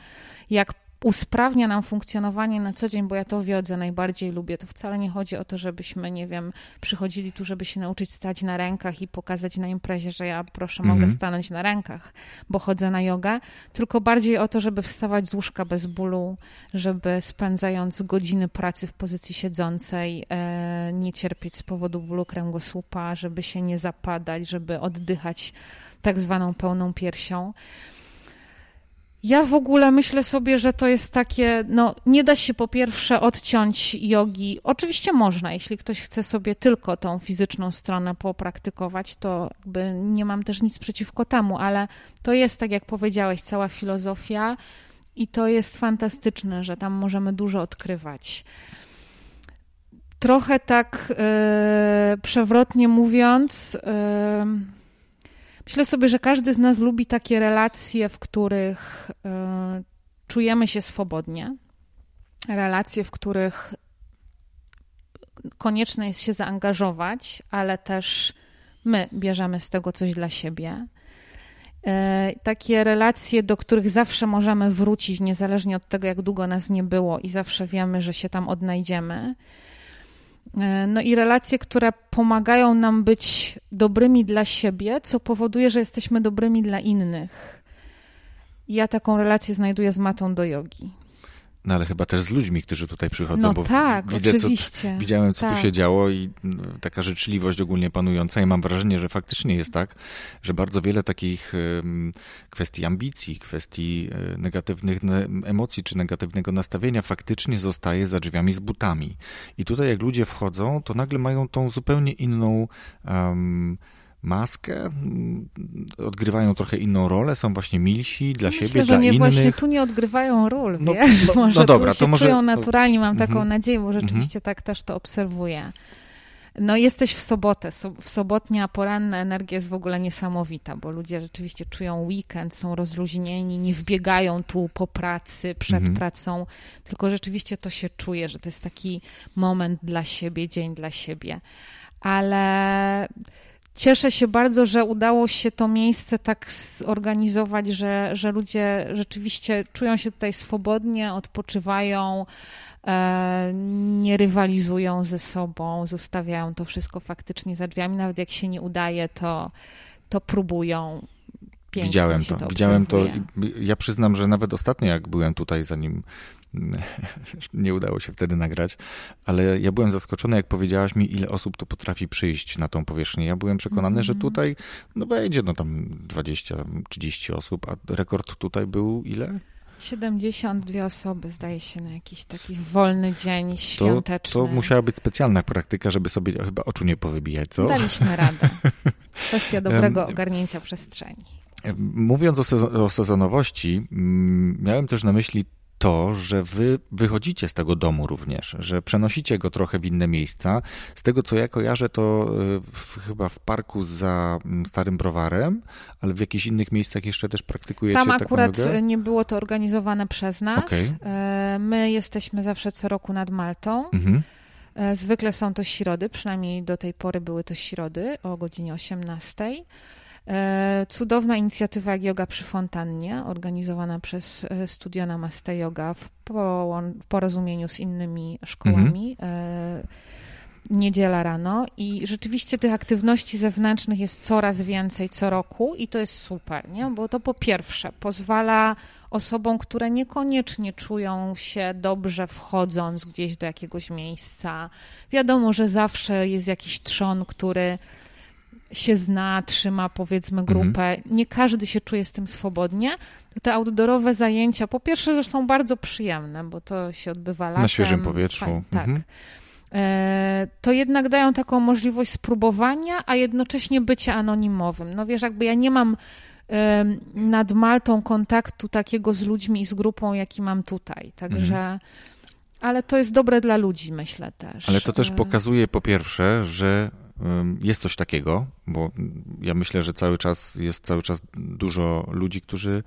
jak usprawnia nam funkcjonowanie na co dzień, bo ja to wiodzę, najbardziej lubię. To wcale nie chodzi o to, żebyśmy, nie wiem, przychodzili tu, żeby się nauczyć stać na rękach i pokazać na imprezie, że ja proszę, mogę mhm. stanąć na rękach, bo chodzę na jogę, tylko bardziej o to, żeby wstawać z łóżka bez bólu, żeby spędzając godziny pracy w pozycji siedzącej e, nie cierpieć z powodu bólu kręgosłupa, żeby się nie zapadać, żeby oddychać tak zwaną pełną piersią. Ja w ogóle myślę sobie, że to jest takie, no nie da się po pierwsze odciąć jogi. Oczywiście można, jeśli ktoś chce sobie tylko tą fizyczną stronę popraktykować, to jakby nie mam też nic przeciwko temu, ale to jest, tak jak powiedziałeś, cała filozofia i to jest fantastyczne, że tam możemy dużo odkrywać. Trochę tak yy, przewrotnie mówiąc, yy, Myślę sobie, że każdy z nas lubi takie relacje, w których y, czujemy się swobodnie, relacje, w których konieczne jest się zaangażować, ale też my bierzemy z tego coś dla siebie. E, takie relacje, do których zawsze możemy wrócić, niezależnie od tego, jak długo nas nie było, i zawsze wiemy, że się tam odnajdziemy. E, no i relacje, które pomagają nam być dobrymi dla siebie, co powoduje, że jesteśmy dobrymi dla innych. Ja taką relację znajduję z matą do jogi. No ale chyba też z ludźmi, którzy tutaj przychodzą, no bo tak, widzę, oczywiście. Co, widziałem, co tak. tu się działo i no, taka życzliwość ogólnie panująca i mam wrażenie, że faktycznie jest tak, że bardzo wiele takich kwestii ambicji, kwestii e, negatywnych emocji czy negatywnego nastawienia faktycznie zostaje za drzwiami z butami. I tutaj jak ludzie wchodzą, to nagle mają tą zupełnie inną um, maskę, mm, odgrywają trochę inną rolę, są właśnie milsi dla Myślę, siebie, że dla nie, innych. właśnie tu nie odgrywają ról, no, wiesz? No, może no dobra, tu to może... czują naturalnie, mam taką mhm. nadzieję, bo rzeczywiście mhm. tak też to obserwuję. No jesteś w sobotę, w sobotnia poranna energia jest w ogóle niesamowita, bo ludzie rzeczywiście czują weekend, są rozluźnieni, nie wbiegają tu po pracy, przed mhm. pracą, tylko rzeczywiście to się czuje, że to jest taki moment dla siebie, dzień dla siebie. Ale Cieszę się bardzo, że udało się to miejsce tak zorganizować, że, że ludzie rzeczywiście czują się tutaj swobodnie, odpoczywają, e, nie rywalizują ze sobą, zostawiają to wszystko faktycznie za drzwiami. Nawet jak się nie udaje, to, to próbują. Pięknie widziałem to, to, widziałem to. Ja przyznam, że nawet ostatnio, jak byłem tutaj, zanim (laughs) nie udało się wtedy nagrać, ale ja byłem zaskoczony, jak powiedziałaś mi, ile osób tu potrafi przyjść na tą powierzchnię. Ja byłem przekonany, mm -hmm. że mhm. tutaj no wejdzie no tam 20-30 osób, a rekord tutaj był ile? 72 osoby, zdaje się, na jakiś taki wolny dzień świąteczny. To, to musiała być specjalna praktyka, żeby sobie chyba oczu nie powybijać, co? Daliśmy radę. (laughs) Kwestia dobrego ogarnięcia przestrzeni. Mówiąc o, sezon o sezonowości, miałem też na myśli to, że wy wychodzicie z tego domu również, że przenosicie go trochę w inne miejsca. Z tego, co ja kojarzę, to y, w, chyba w parku za mm, Starym Browarem, ale w jakichś innych miejscach jeszcze też praktykujecie Tam akurat nie było to organizowane przez nas. Okay. My jesteśmy zawsze co roku nad Maltą. Mhm. E, zwykle są to środy, przynajmniej do tej pory były to środy o godzinie 18. E, cudowna inicjatywa Yoga przy Fontannie, organizowana przez e, Studio Namaste Yoga w, w porozumieniu z innymi szkołami. Mhm. Niedziela rano i rzeczywiście tych aktywności zewnętrznych jest coraz więcej co roku i to jest super, nie? bo to po pierwsze pozwala osobom, które niekoniecznie czują się dobrze wchodząc gdzieś do jakiegoś miejsca. Wiadomo, że zawsze jest jakiś trzon, który się zna, trzyma powiedzmy mhm. grupę, mhm. nie każdy się czuje z tym swobodnie, to te outdoorowe zajęcia po pierwsze są bardzo przyjemne, bo to się odbywa latem. Na świeżym powietrzu. tak. Mhm. E, to jednak dają taką możliwość spróbowania, a jednocześnie bycia anonimowym. No wiesz, jakby ja nie mam nad Maltą kontaktu takiego z ludźmi i z grupą, jaki mam tutaj. Także, mhm. ale to jest dobre dla ludzi, myślę też. Ale to też e, pokazuje po pierwsze, że jest coś takiego, bo ja myślę, że cały czas jest cały czas dużo ludzi, którzy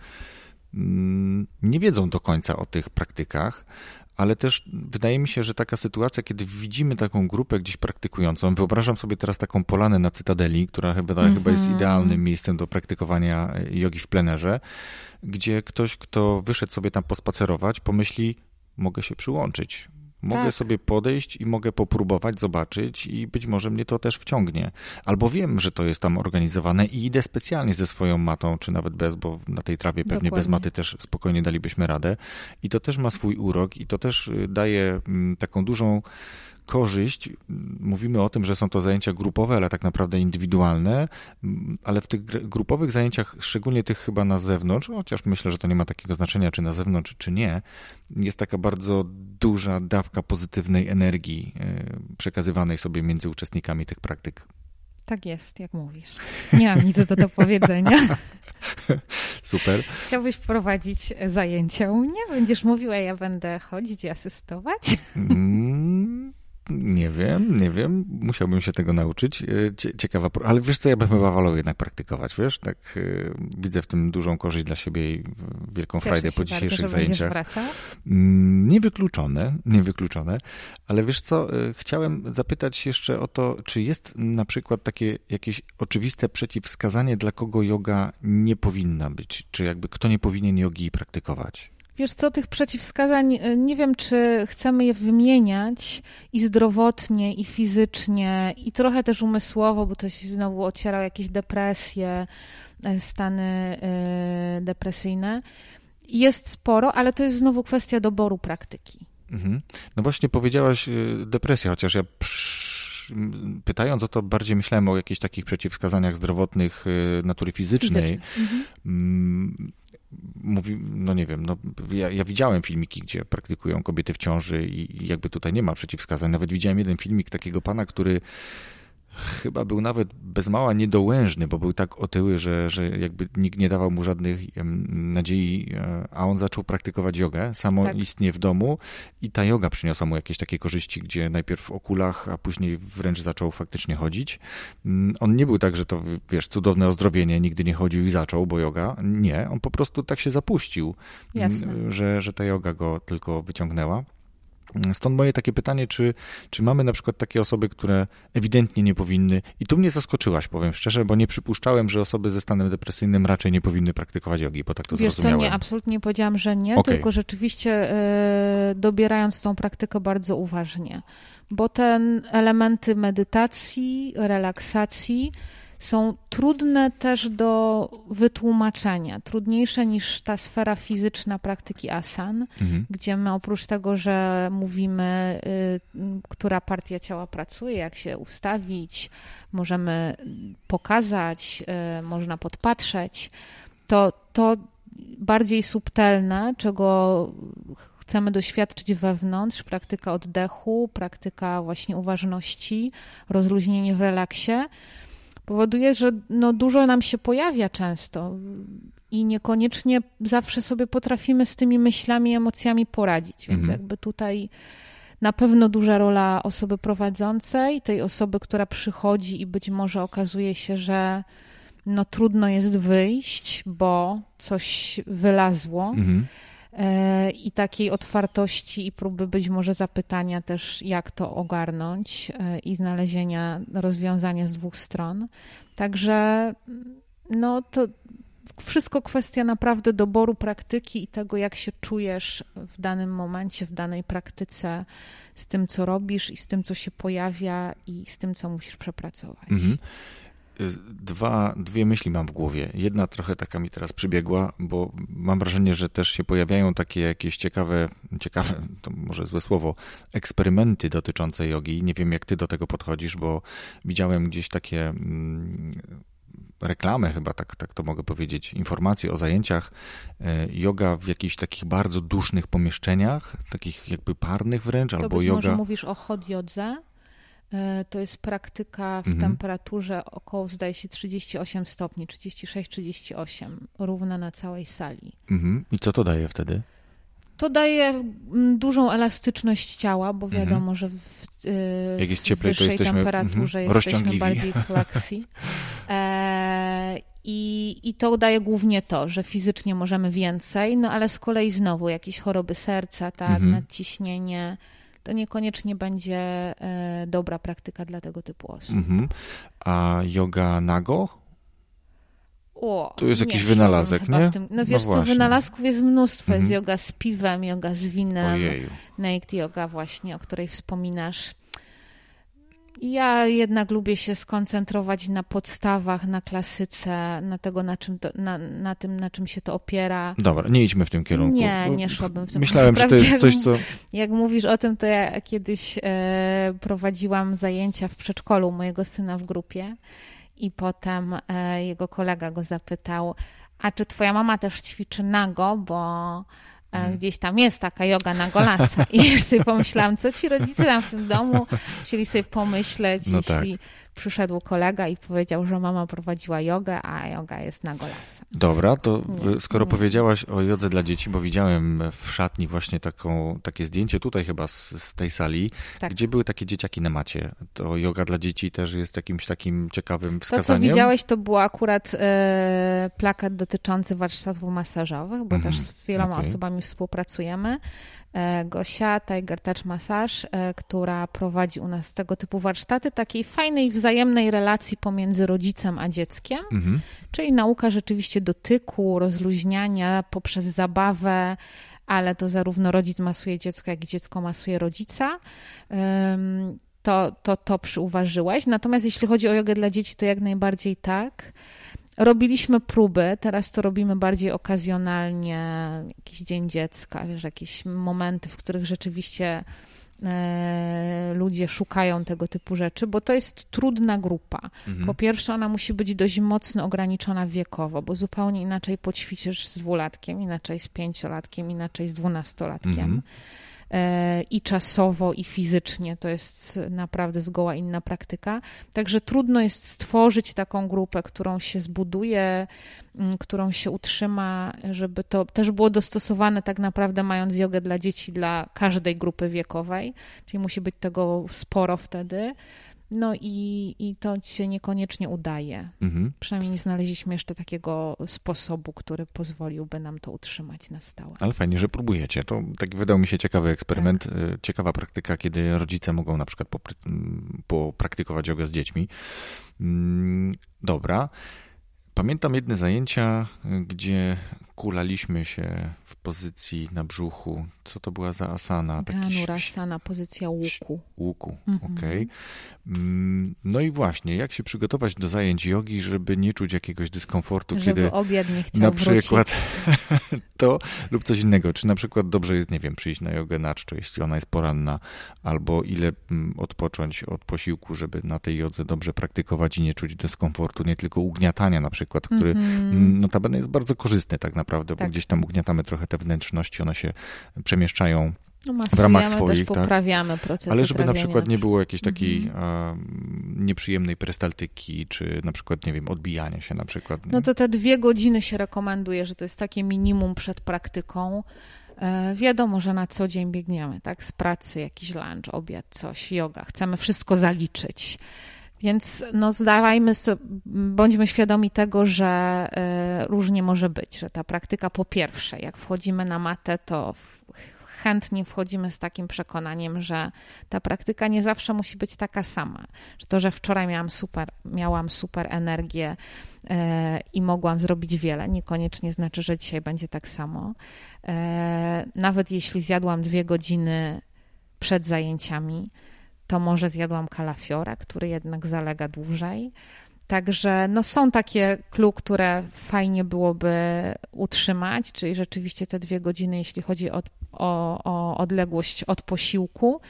mm, nie wiedzą do końca o tych praktykach, ale też wydaje mi się, że taka sytuacja, kiedy widzimy taką grupę gdzieś praktykującą, wyobrażam sobie teraz taką polanę na Cytadeli, która chyba, mm -hmm. chyba jest mhm. idealnym miejscem do praktykowania jogi w plenerze, gdzie ktoś, kto wyszedł sobie tam pospacerować, pomyśli, mogę się przyłączyć, Mogę tak. sobie podejść i mogę popróbować, zobaczyć i być może mnie to też wciągnie. Albo wiem, że to jest tam organizowane i idę specjalnie ze swoją matą, czy nawet bez, bo na tej trawie pewnie Dokładnie. bez maty też spokojnie dalibyśmy radę. I to też ma swój urok i to też y, daje mm, taką dużą korzyść, mówimy o tym, że są to zajęcia grupowe, ale tak naprawdę indywidualne, ale w tych grupowych zajęciach, szczególnie tych chyba na zewnątrz, chociaż myślę, że to nie ma takiego znaczenia, czy na zewnątrz, czy nie, jest taka bardzo duża dawka pozytywnej energii e, przekazywanej sobie między uczestnikami tych praktyk. Tak jest, jak mówisz. Nie mam nic do, do powiedzenia. (laughs) Super. Chciałbyś prowadzić zajęcia u mnie? Będziesz mówiła, ja będę chodzić i asystować? Mm, Nie wiem, nie wiem. Musiałbym się tego nauczyć. E, ciekawa, ale wiesz co, ja bym chyba wolał jednak praktykować, wiesz? Tak e, widzę w tym dużą korzyść dla siebie i wielką Cieszę frajdę po dzisiejszych bardzo, zajęciach. Mm, niewykluczone, niewykluczone. Ale wiesz co, e, chciałem zapytać jeszcze o to, czy jest na przykład takie jakieś oczywiste przeciwwskazanie, dla kogo yoga nie powinna być? Czy jakby kto nie powinien jogi praktykować? Wiesz co, tych przeciwwskazań, y, nie wiem, czy chcemy je wymieniać i zdrowotnie, i fizycznie, i trochę też umysłowo, bo to się znowu ociera jakieś depresje, y, stany y, depresyjne. Jest sporo, ale to jest znowu kwestia doboru praktyki. Mhm. No właśnie powiedziałaś depresja, chociaż ja pytając o to bardziej myślałem o jakichś takich przeciwwskazaniach zdrowotnych natury fizycznej. Mhm. Mm, mówi, no nie wiem, no ja, ja, widziałem filmiki, gdzie praktykują kobiety w ciąży i jakby tutaj nie ma przeciwwskazań. Nawet widziałem jeden filmik takiego pana, który chyba był nawet bez mała niedołężny, bo był tak otyły, że, że jakby nikt nie dawał mu żadnych nadziei, e, a on zaczął praktykować jogę samoistnie tak. w domu i ta yoga przyniosła mu jakieś takie korzyści, gdzie najpierw w okulach, a później wręcz zaczął faktycznie chodzić. Mm, on nie był tak, że to, wiesz, cudowne ozdrowienie, nigdy nie chodził i zaczął, bo yoga. Nie, on po prostu tak się zapuścił, Jasne. że, że ta yoga go tylko wyciągnęła. Stąd moje takie pytanie, czy, czy mamy na przykład takie osoby, które ewidentnie nie powinny, i tu mnie zaskoczyłaś, powiem szczerze, bo nie przypuszczałem, że osoby ze stanem depresyjnym raczej nie powinny praktykować jogi, bo tak to Wiesz zrozumiałem. co, nie, absolutnie powiedziałam, że nie, okay. tylko rzeczywiście y, dobierając tą praktykę bardzo uważnie, bo te elementy medytacji, relaksacji, są trudne też do wytłumaczenia, trudniejsze niż ta sfera fizyczna praktyki asan, mhm. gdzie my oprócz tego, że mówimy, y, która partia ciała pracuje, jak się ustawić, możemy pokazać, y, można podpatrzeć, to to bardziej subtelne, czego chcemy doświadczyć wewnątrz, praktyka oddechu, praktyka właśnie uważności, rozluźnienie w relaksie, powoduje, że no dużo nam się pojawia często i niekoniecznie zawsze sobie potrafimy z tymi myślami, emocjami poradzić. Więc mhm. jakby tutaj na pewno duża rola osoby prowadzącej, tej osoby, która przychodzi i być może okazuje się, że no trudno jest wyjść, bo coś wylazło. Mhm. E, i takiej otwartości i próby być może zapytania też, jak to ogarnąć e, i znalezienia rozwiązania z dwóch stron. Także no to wszystko kwestia naprawdę doboru praktyki i tego, jak się czujesz w danym momencie, w danej praktyce, z tym, co robisz i z tym, co się pojawia i z tym, co musisz przepracować. Mhm. Dwa, dwie myśli mam w głowie. Jedna trochę taka mi teraz przybiegła, bo mam wrażenie, że też się pojawiają takie jakieś ciekawe, ciekawe, to może złe słowo, eksperymenty dotyczące jogi. Nie wiem, jak ty do tego podchodzisz, bo widziałem gdzieś takie mm, reklamy, chyba tak, tak to mogę powiedzieć, informacje o zajęciach e, yoga w jakichś takich bardzo dusznych pomieszczeniach, takich jakby parnych wręcz, to albo być yoga. Może mówisz o hot jodze? E, to jest praktyka w mhm. temperaturze około, zdaje się, 38 stopni, 36-38, równa na całej sali. Mhm. I co to daje wtedy? To daje mm, dużą elastyczność ciała, bo mhm. wiadomo, mhm. że w, yy, Jakieś cieplej, wyższej to jesteśmy, temperaturze mhm, jesteśmy bardziej (laughs) flexi. E, i, I to daje głównie to, że fizycznie możemy więcej, no ale z kolei znowu jakieś choroby serca, tak, mhm. nadciśnienie, to niekoniecznie będzie e, dobra praktyka dla tego typu osób. Mhm. A yoga nago? O, to jest jakiś wynalazek, nie? Tym, no wiesz no co, wynalazków jest mnóstwo. Jest mhm. yoga z piwem, yoga z winem, Ojeju. naked yoga właśnie, o której wspominasz. Ja jednak lubię się skoncentrować na podstawach, na klasyce, na, tego, na, czym to, na, na tym, na czym się to opiera. Dobra, nie idźmy w tym kierunku. Nie, nie szłabym w tym Myślałem, kierunku. że to jest coś, co... Jak mówisz o tym, to ja kiedyś e, prowadziłam zajęcia w przedszkolu mojego syna w grupie i potem e, jego kolega go zapytał, a czy twoja mama też ćwiczy nago, bo Hmm. Gdzieś tam jest taka yoga na golasa. I już sobie pomyślałam, co ci rodzice tam w tym domu chcieli sobie pomyśleć, no jeśli tak. Przyszedł kolega i powiedział, że mama prowadziła jogę, a joga jest na golasa. Dobra, to nie, skoro nie. powiedziałaś o jodze dla dzieci, bo widziałem w szatni właśnie taką, takie zdjęcie tutaj chyba z, z tej sali, tak. gdzie były takie dzieciaki na macie. To joga dla dzieci też jest jakimś takim ciekawym wskazaniem? To, co widziałeś, to był akurat e, plakat dotyczący warsztatów masażowych, bo też z wieloma okay. osobami współpracujemy. E, Gosia, Tiger Touch Massage, e, która prowadzi u nas tego typu warsztaty, takiej fajnej, wzajemnej relacji pomiędzy rodzicem a dzieckiem, mhm. czyli nauka rzeczywiście dotyku, rozluźniania poprzez zabawę, ale to zarówno rodzic masuje dziecko, jak i dziecko masuje rodzica. To, to, to przyuważyłeś. Natomiast jeśli chodzi o jogę dla dzieci, to jak najbardziej tak. Robiliśmy próby, teraz to robimy bardziej okazjonalnie, jakiś dzień dziecka, wiesz, jakieś momenty, w których rzeczywiście e, ludzie szukają tego typu rzeczy, bo to jest trudna grupa. Mhm. Po pierwsze, ona musi być dość mocno ograniczona wiekowo, bo zupełnie inaczej poćwiczysz z dwulatkiem, inaczej z pięciolatkiem, inaczej z dwunastolatkiem. Mhm. E, i czasowo, i fizycznie. To jest naprawdę zgoła inna praktyka. Także trudno jest stworzyć taką grupę, którą się zbuduje, którą się utrzyma, żeby to też było dostosowane tak naprawdę mając jogę dla dzieci, dla każdej grupy wiekowej, czyli musi być tego sporo wtedy. No i, i to się niekoniecznie udaje. Mhm. Przynajmniej nie znaleźliśmy jeszcze takiego sposobu, który pozwoliłby nam to utrzymać na stałe. Ale fajnie, że próbujecie. To tak wydał mi się ciekawy eksperyment, tak. Y, ciekawa praktyka, kiedy rodzice mogą na przykład popraktykować jogę z dziećmi. Mm, dobra. Pamiętam jedne zajęcia, gdzie kulaliśmy się w pozycji na brzuchu. Co to była za asana? Dhanurasana, pozycja łuku. Łuku, mhm. okej. Okay. Mm, no i właśnie, jak się przygotować do zajęć jogi, żeby nie czuć jakiegoś dyskomfortu, żeby kiedy obiad nie chciał na przykład (laughs) to lub coś innego. Czy na przykład dobrze jest, nie wiem, przyjść na jogę na czczo, jeśli ona jest poranna, albo ile mm, odpocząć od posiłku, żeby na tej jodze dobrze praktykować i nie czuć dyskomfortu, nie tylko ugniatania na przykład, który mm-hmm. notabene jest bardzo korzystny tak naprawdę, tak. bo gdzieś tam ugniatamy trochę te wnętrzności, one się przemieszczają no, w ramach swoich. Też tak? poprawiamy proces. Ale żeby na przykład nie było jakiejś takiej mhm. nieprzyjemnej perystaltyki, czy na przykład, nie wiem, odbijania się na przykład. Nie? No to te dwie godziny się rekomenduje, że to jest takie minimum przed praktyką. E, wiadomo, że na co dzień biegniemy, tak? Z pracy, jakiś lunch, obiad, coś, yoga. Chcemy wszystko zaliczyć. Więc no zdawajmy sobie, bądźmy świadomi tego, że y, różnie może być, że ta praktyka po pierwsze, jak wchodzimy na matę, to chętnie wchodzimy z takim przekonaniem, że ta praktyka nie zawsze musi być taka sama. Że to, że wczoraj miałam super, miałam super energię e, i mogłam zrobić wiele, niekoniecznie znaczy, że dzisiaj będzie tak samo. E, nawet jeśli zjadłam dwie godziny przed zajęciami, to może zjadłam kalafiora, który jednak zalega dłużej. Także no, są takie clue, które fajnie byłoby utrzymać, czyli rzeczywiście te dwie godziny, jeśli chodzi o, o, o odległość od posiłku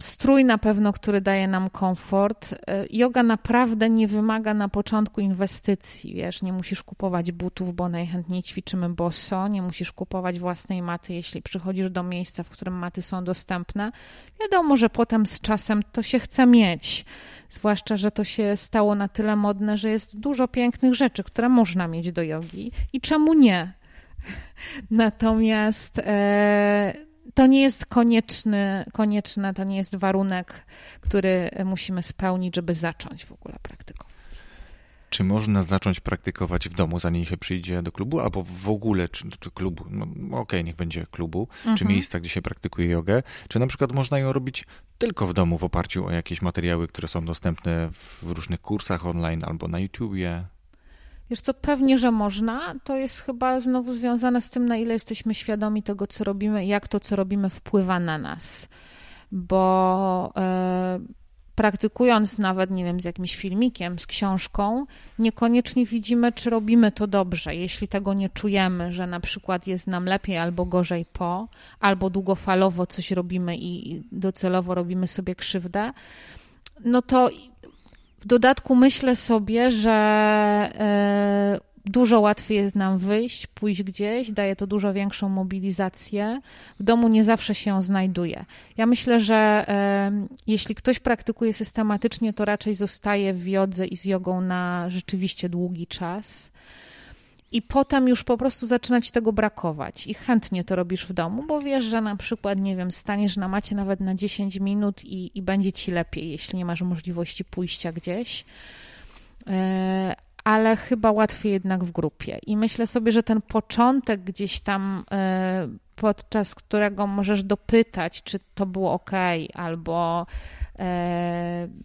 strój na pewno, który daje nam komfort. E, yoga naprawdę nie wymaga na początku inwestycji, wiesz, nie musisz kupować butów, bo najchętniej ćwiczymy boso, nie musisz kupować własnej maty, jeśli przychodzisz do miejsca, w którym maty są dostępne. Wiadomo, że potem z czasem to się chce mieć, zwłaszcza, że to się stało na tyle modne, że jest dużo pięknych rzeczy, które można mieć do jogi i czemu nie? (laughs) Natomiast e, to nie jest konieczny, konieczne, to nie jest warunek, który musimy spełnić, żeby zacząć w ogóle praktykować. Czy można zacząć praktykować w domu, zanim się przyjdzie do klubu, albo w ogóle, czy, czy klubu, no okej, okay, niech będzie klubu, mhm. czy miejsca, gdzie się praktykuje jogę, czy na przykład można ją robić tylko w domu w oparciu o jakieś materiały, które są dostępne w różnych kursach online albo na YouTubie? Wiesz co, pewnie, że można. To jest chyba znowu związane z tym, na ile jesteśmy świadomi tego, co robimy jak to, co robimy, wpływa na nas. Bo e, praktykując nawet, nie wiem, z jakimś filmikiem, z książką, niekoniecznie widzimy, czy robimy to dobrze. Jeśli tego nie czujemy, że na przykład jest nam lepiej albo gorzej po, albo długofalowo coś robimy i docelowo robimy sobie krzywdę, no to w dodatku myślę sobie, że e, dużo łatwiej jest nam wyjść, pójść gdzieś, daje to dużo większą mobilizację. W domu nie zawsze się znajduje. Ja myślę, że jeśli ktoś praktykuje systematycznie, to raczej zostaje w jodze i z jogą na rzeczywiście długi czas. I potem już po prostu zaczyna ci tego brakować i chętnie to robisz w domu, bo wiesz, że na przykład, nie wiem, staniesz na macie nawet na 10 minut i, i będzie ci lepiej, jeśli nie masz możliwości pójścia gdzieś. E, ale chyba łatwiej jednak w grupie. I myślę sobie, że ten początek gdzieś tam, e, podczas którego możesz dopytać, czy to było ok, albo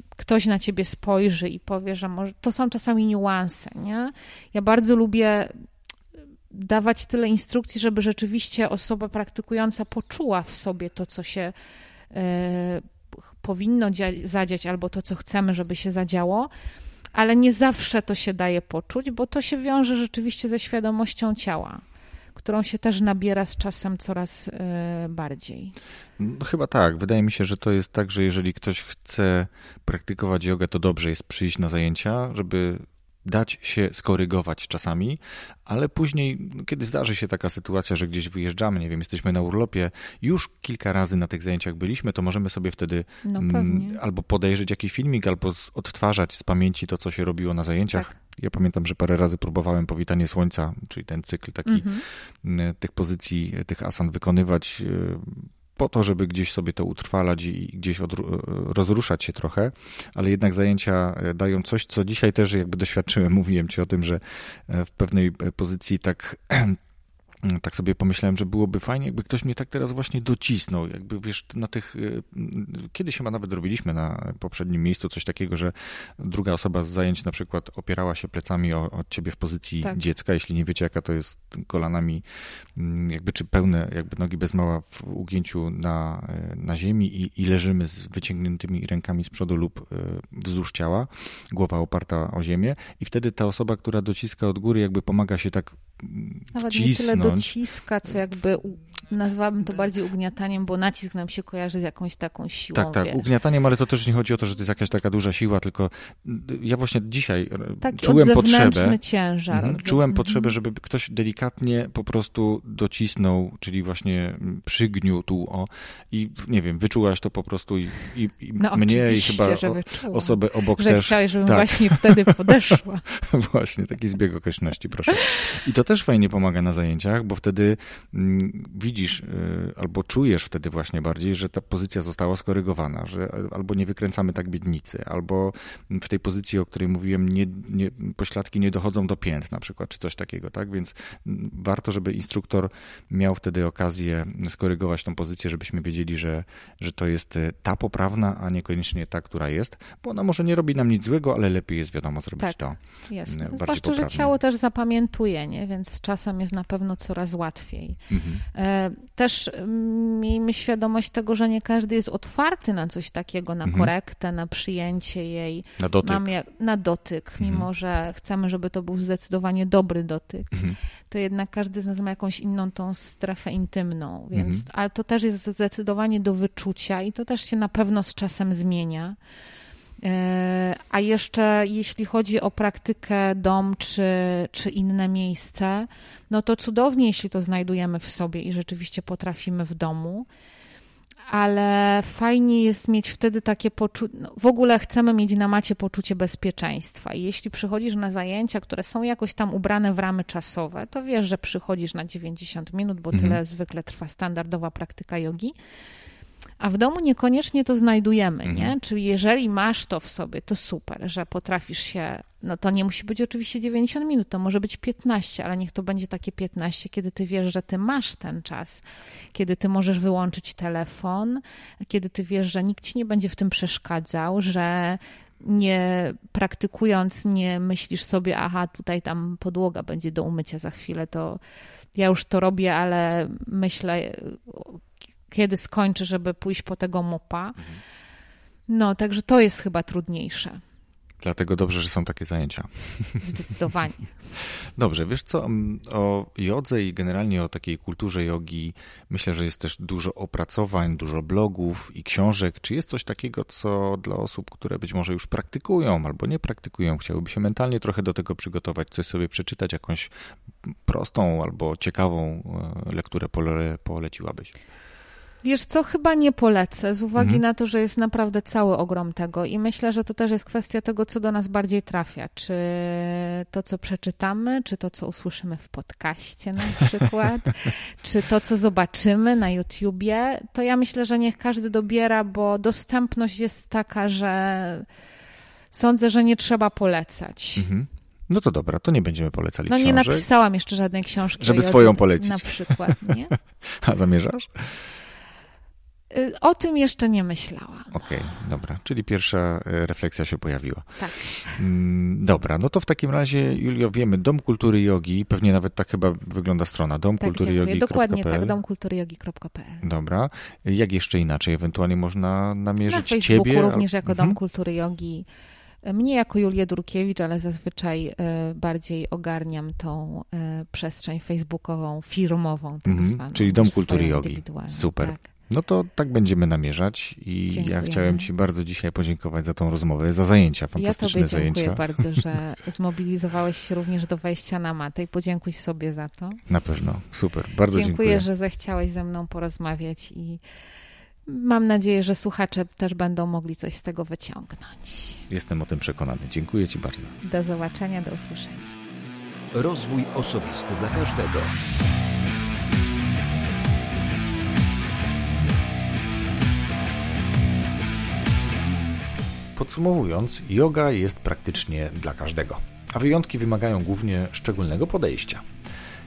ktoś na ciebie spojrzy i powie, że może, to są czasami niuanse, nie? Ja bardzo lubię dawać tyle instrukcji, żeby rzeczywiście osoba praktykująca poczuła w sobie to, co się e, powinno zadziać, albo to, co chcemy, żeby się zadziało ale nie zawsze to się daje poczuć, bo to się wiąże rzeczywiście ze świadomością ciała, którą się też nabiera z czasem coraz e, bardziej. No, chyba tak. Wydaje mi się, że to jest tak, że jeżeli ktoś chce praktykować jogę, to dobrze jest przyjść na zajęcia, żeby dać się skorygować czasami, ale później, no, kiedy zdarzy się taka sytuacja, że gdzieś wyjeżdżamy, nie wiem, jesteśmy na urlopie, już kilka razy na tych zajęciach byliśmy, to możemy sobie wtedy no, mm, albo podejrzeć jakiś filmik, albo odtwarzać z pamięci to, co się robiło na zajęciach. Tak. Ja pamiętam, że parę razy próbowałem powitanie słońca, czyli ten cykl taki mhm. mm tych pozycji, tych asan wykonywać y, po to, żeby gdzieś sobie to utrwalać i gdzieś rozruszać się trochę, ale jednak zajęcia e, dają coś, co dzisiaj też jakby doświadczyłem. (laughs) Mówiłem ci o tym, że e, w pewnej pozycji tak (clears throat) tak sobie pomyślałem, że byłoby fajnie, jakby ktoś mnie tak teraz właśnie docisnął, jakby wiesz, na tych, y, kiedyś chyba nawet robiliśmy na poprzednim miejscu coś takiego, że druga osoba z zajęć na przykład opierała się plecami o, od ciebie w pozycji tak. dziecka, jeśli nie wiecie jaka to jest kolanami, mm, jakby czy pełne, jakby nogi bez mała w ugięciu na, na ziemi i, i leżymy z wyciągniętymi rękami z przodu lub y, wzdłuż ciała, głowa oparta o ziemię i wtedy ta osoba, która dociska od góry jakby pomaga się tak nawet wcisnąć. Dociska, co jakby nazwałabym to bardziej ugniataniem, bo nacisk nam się kojarzy z jakąś taką siłą. Tak, tak, wiesz. ugniataniem, ale to też nie chodzi o to, że to jest jakaś taka duża siła, tylko ja właśnie dzisiaj Taki czułem potrzebę. ciężar. Mhm, czułem mhm. potrzebę, żeby ktoś delikatnie po prostu docisnął, czyli właśnie przygniótł o i nie wiem, wyczułaś to po prostu i, i, i no, mnie i chyba o, osobę obok że też. Chciałeś, żebym tak. właśnie wtedy podeszła. (laughs) właśnie, taki zbieg okoliczności, proszę. I to też fajnie pomaga na zajęciach, bo wtedy mm, widzisz y, albo czujesz wtedy właśnie bardziej, że ta pozycja została skorygowana, że albo nie wykręcamy tak biednicy, albo w tej pozycji, o której mówiłem, nie, nie, pośladki nie dochodzą do pięt na przykład, czy coś takiego, tak? Więc warto, żeby instruktor miał wtedy okazję skorygować tą pozycję, żebyśmy wiedzieli, że, że to jest y, ta poprawna, a niekoniecznie ta, która jest, bo ona może nie robi nam nic złego, ale lepiej jest wiadomo zrobić tak, to jest. Mm, bardziej Zwłaszcza, poprawnie. że ciało też zapamiętuje, nie? więc czasem jest na pewno coraz łatwiej. Mhm. Też mm, miejmy świadomość tego, że nie każdy jest otwarty na coś takiego, na mhm. korektę, na przyjęcie jej. Na dotyk. Na dotyk, mhm. mimo że chcemy, żeby to był zdecydowanie dobry dotyk, mhm. to jednak każdy z nas ma jakąś inną tą strefę intymną, więc, mhm. ale to też jest zdecydowanie do wyczucia i to też się na pewno z czasem zmienia. E, a jeszcze jeśli chodzi o praktykę dom czy, czy inne miejsce, no to cudownie, jeśli to znajdujemy w sobie i rzeczywiście potrafimy w domu. Ale fajnie jest mieć wtedy takie poczucie, no w ogóle chcemy mieć na macie poczucie bezpieczeństwa. I jeśli przychodzisz na zajęcia, które są jakoś tam ubrane w ramy czasowe, to wiesz, że przychodzisz na 90 minut, bo mhm. tyle zwykle trwa standardowa praktyka jogi a w domu niekoniecznie to znajdujemy, mhm. nie? Czyli jeżeli masz to w sobie, to super, że potrafisz się, no to nie musi być oczywiście 90 minut, to może być 15, ale niech to będzie takie 15, kiedy ty wiesz, że ty masz ten czas, kiedy ty możesz wyłączyć telefon, kiedy ty wiesz, że nikt ci nie będzie w tym przeszkadzał, że nie praktykując, nie myślisz sobie, aha, tutaj tam podłoga będzie do umycia za chwilę, to ja już to robię, ale myślę kiedy skończy, żeby pójść po tego mopa. No, także to jest chyba trudniejsze. Dlatego dobrze, że są takie zajęcia. (laughs) Zdecydowanie. Dobrze, wiesz co, o jodze i generalnie o takiej kulturze jogi myślę, że jest też dużo opracowań, dużo blogów i książek. Czy jest coś takiego, co dla osób, które być może już praktykują albo nie praktykują, chciałyby się mentalnie trochę do tego przygotować, coś sobie przeczytać, jakąś prostą albo ciekawą e, lekturę pole, poleciłabyś? Wiesz co, chyba nie polecę, z uwagi mhm. na to, że jest naprawdę cały ogrom tego i myślę, że to też jest kwestia tego, co do nas bardziej trafia. Czy to, co przeczytamy, czy to, co usłyszymy w podcaście na (laughs) przykład, czy to, co zobaczymy na YouTubie, to ja myślę, że niech każdy dobiera, bo dostępność jest taka, że sądzę, że nie trzeba polecać. Mhm. No to dobra, to nie będziemy polecali No książek. nie napisałam jeszcze żadnej książki. Żeby swoją polecić. Na przykład, nie? (laughs) A zamierzasz? Y, o tym jeszcze nie myślałam. Okej, okay, dobra. Czyli pierwsza y, refleksja się pojawiła. Tak. Mm, dobra, no to w takim razie, Julio, wiemy, Dom Kultury Jogi, pewnie nawet tak chyba wygląda strona, domkulturyjogi.pl. Tak, dokładnie tak, domkulturyjogi.pl. Dobra. Jak jeszcze inaczej? Ewentualnie można namierzyć Na Facebooku ciebie? również jako mhm. Dom Kultury Jogi. Mnie jako Julię Durkiewicz, ale zazwyczaj y, bardziej ogarniam tą przestrzeń facebookową, firmową tak mhm, zwaną. Czyli Dom Kultury Jogi. Super. Tak. No to tak będziemy namierzać i Dziękujemy. ja chciałem Ci bardzo dzisiaj podziękować za tą rozmowę, za zajęcia, fantastyczne ja zajęcia. Ja dziękuję bardzo, że (laughs) zmobilizowałeś się również do wejścia na matę i podziękuj sobie za to. Na pewno, super, bardzo dziękuję. Dziękuję, że zechciałeś ze mną porozmawiać i mam nadzieję, że słuchacze też będą mogli coś z tego wyciągnąć. Jestem o tym przekonany. Dziękuję Ci bardzo. Do zobaczenia, do usłyszenia. Rozwój osobisty dla każdego. Podsumowując, yoga jest praktycznie dla każdego, a wyjątki wymagają głównie szczególnego podejścia.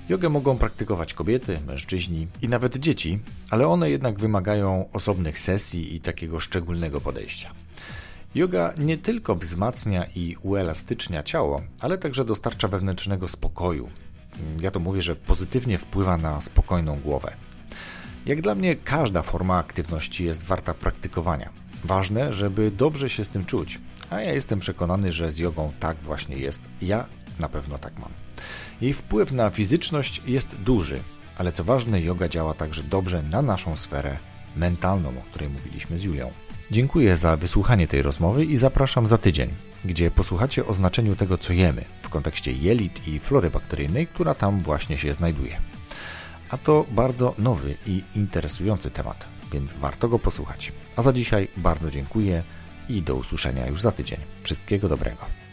Jogę mogą praktykować kobiety, mężczyźni i nawet dzieci, ale one jednak wymagają osobnych sesji i takiego szczególnego podejścia. Yoga nie tylko wzmacnia i uelastycznia ciało, ale także dostarcza wewnętrznego spokoju. Ja to mówię, że pozytywnie wpływa na spokojną głowę. Jak dla mnie każda forma aktywności jest warta praktykowania, Ważne, żeby dobrze się z tym czuć, a ja jestem przekonany, że z jogą tak właśnie jest. Ja na pewno tak mam. Jej wpływ na fizyczność jest duży, ale co ważne, yoga działa także dobrze na naszą sferę mentalną, o której mówiliśmy z Julią. Dziękuję za wysłuchanie tej rozmowy i zapraszam za tydzień, gdzie posłuchacie o znaczeniu tego, co jemy w kontekście jelit i flory bakteryjnej, która tam właśnie się znajduje. A to bardzo nowy i interesujący temat więc warto go posłuchać. A za dzisiaj bardzo dziękuję i do usłyszenia już za tydzień. Wszystkiego dobrego.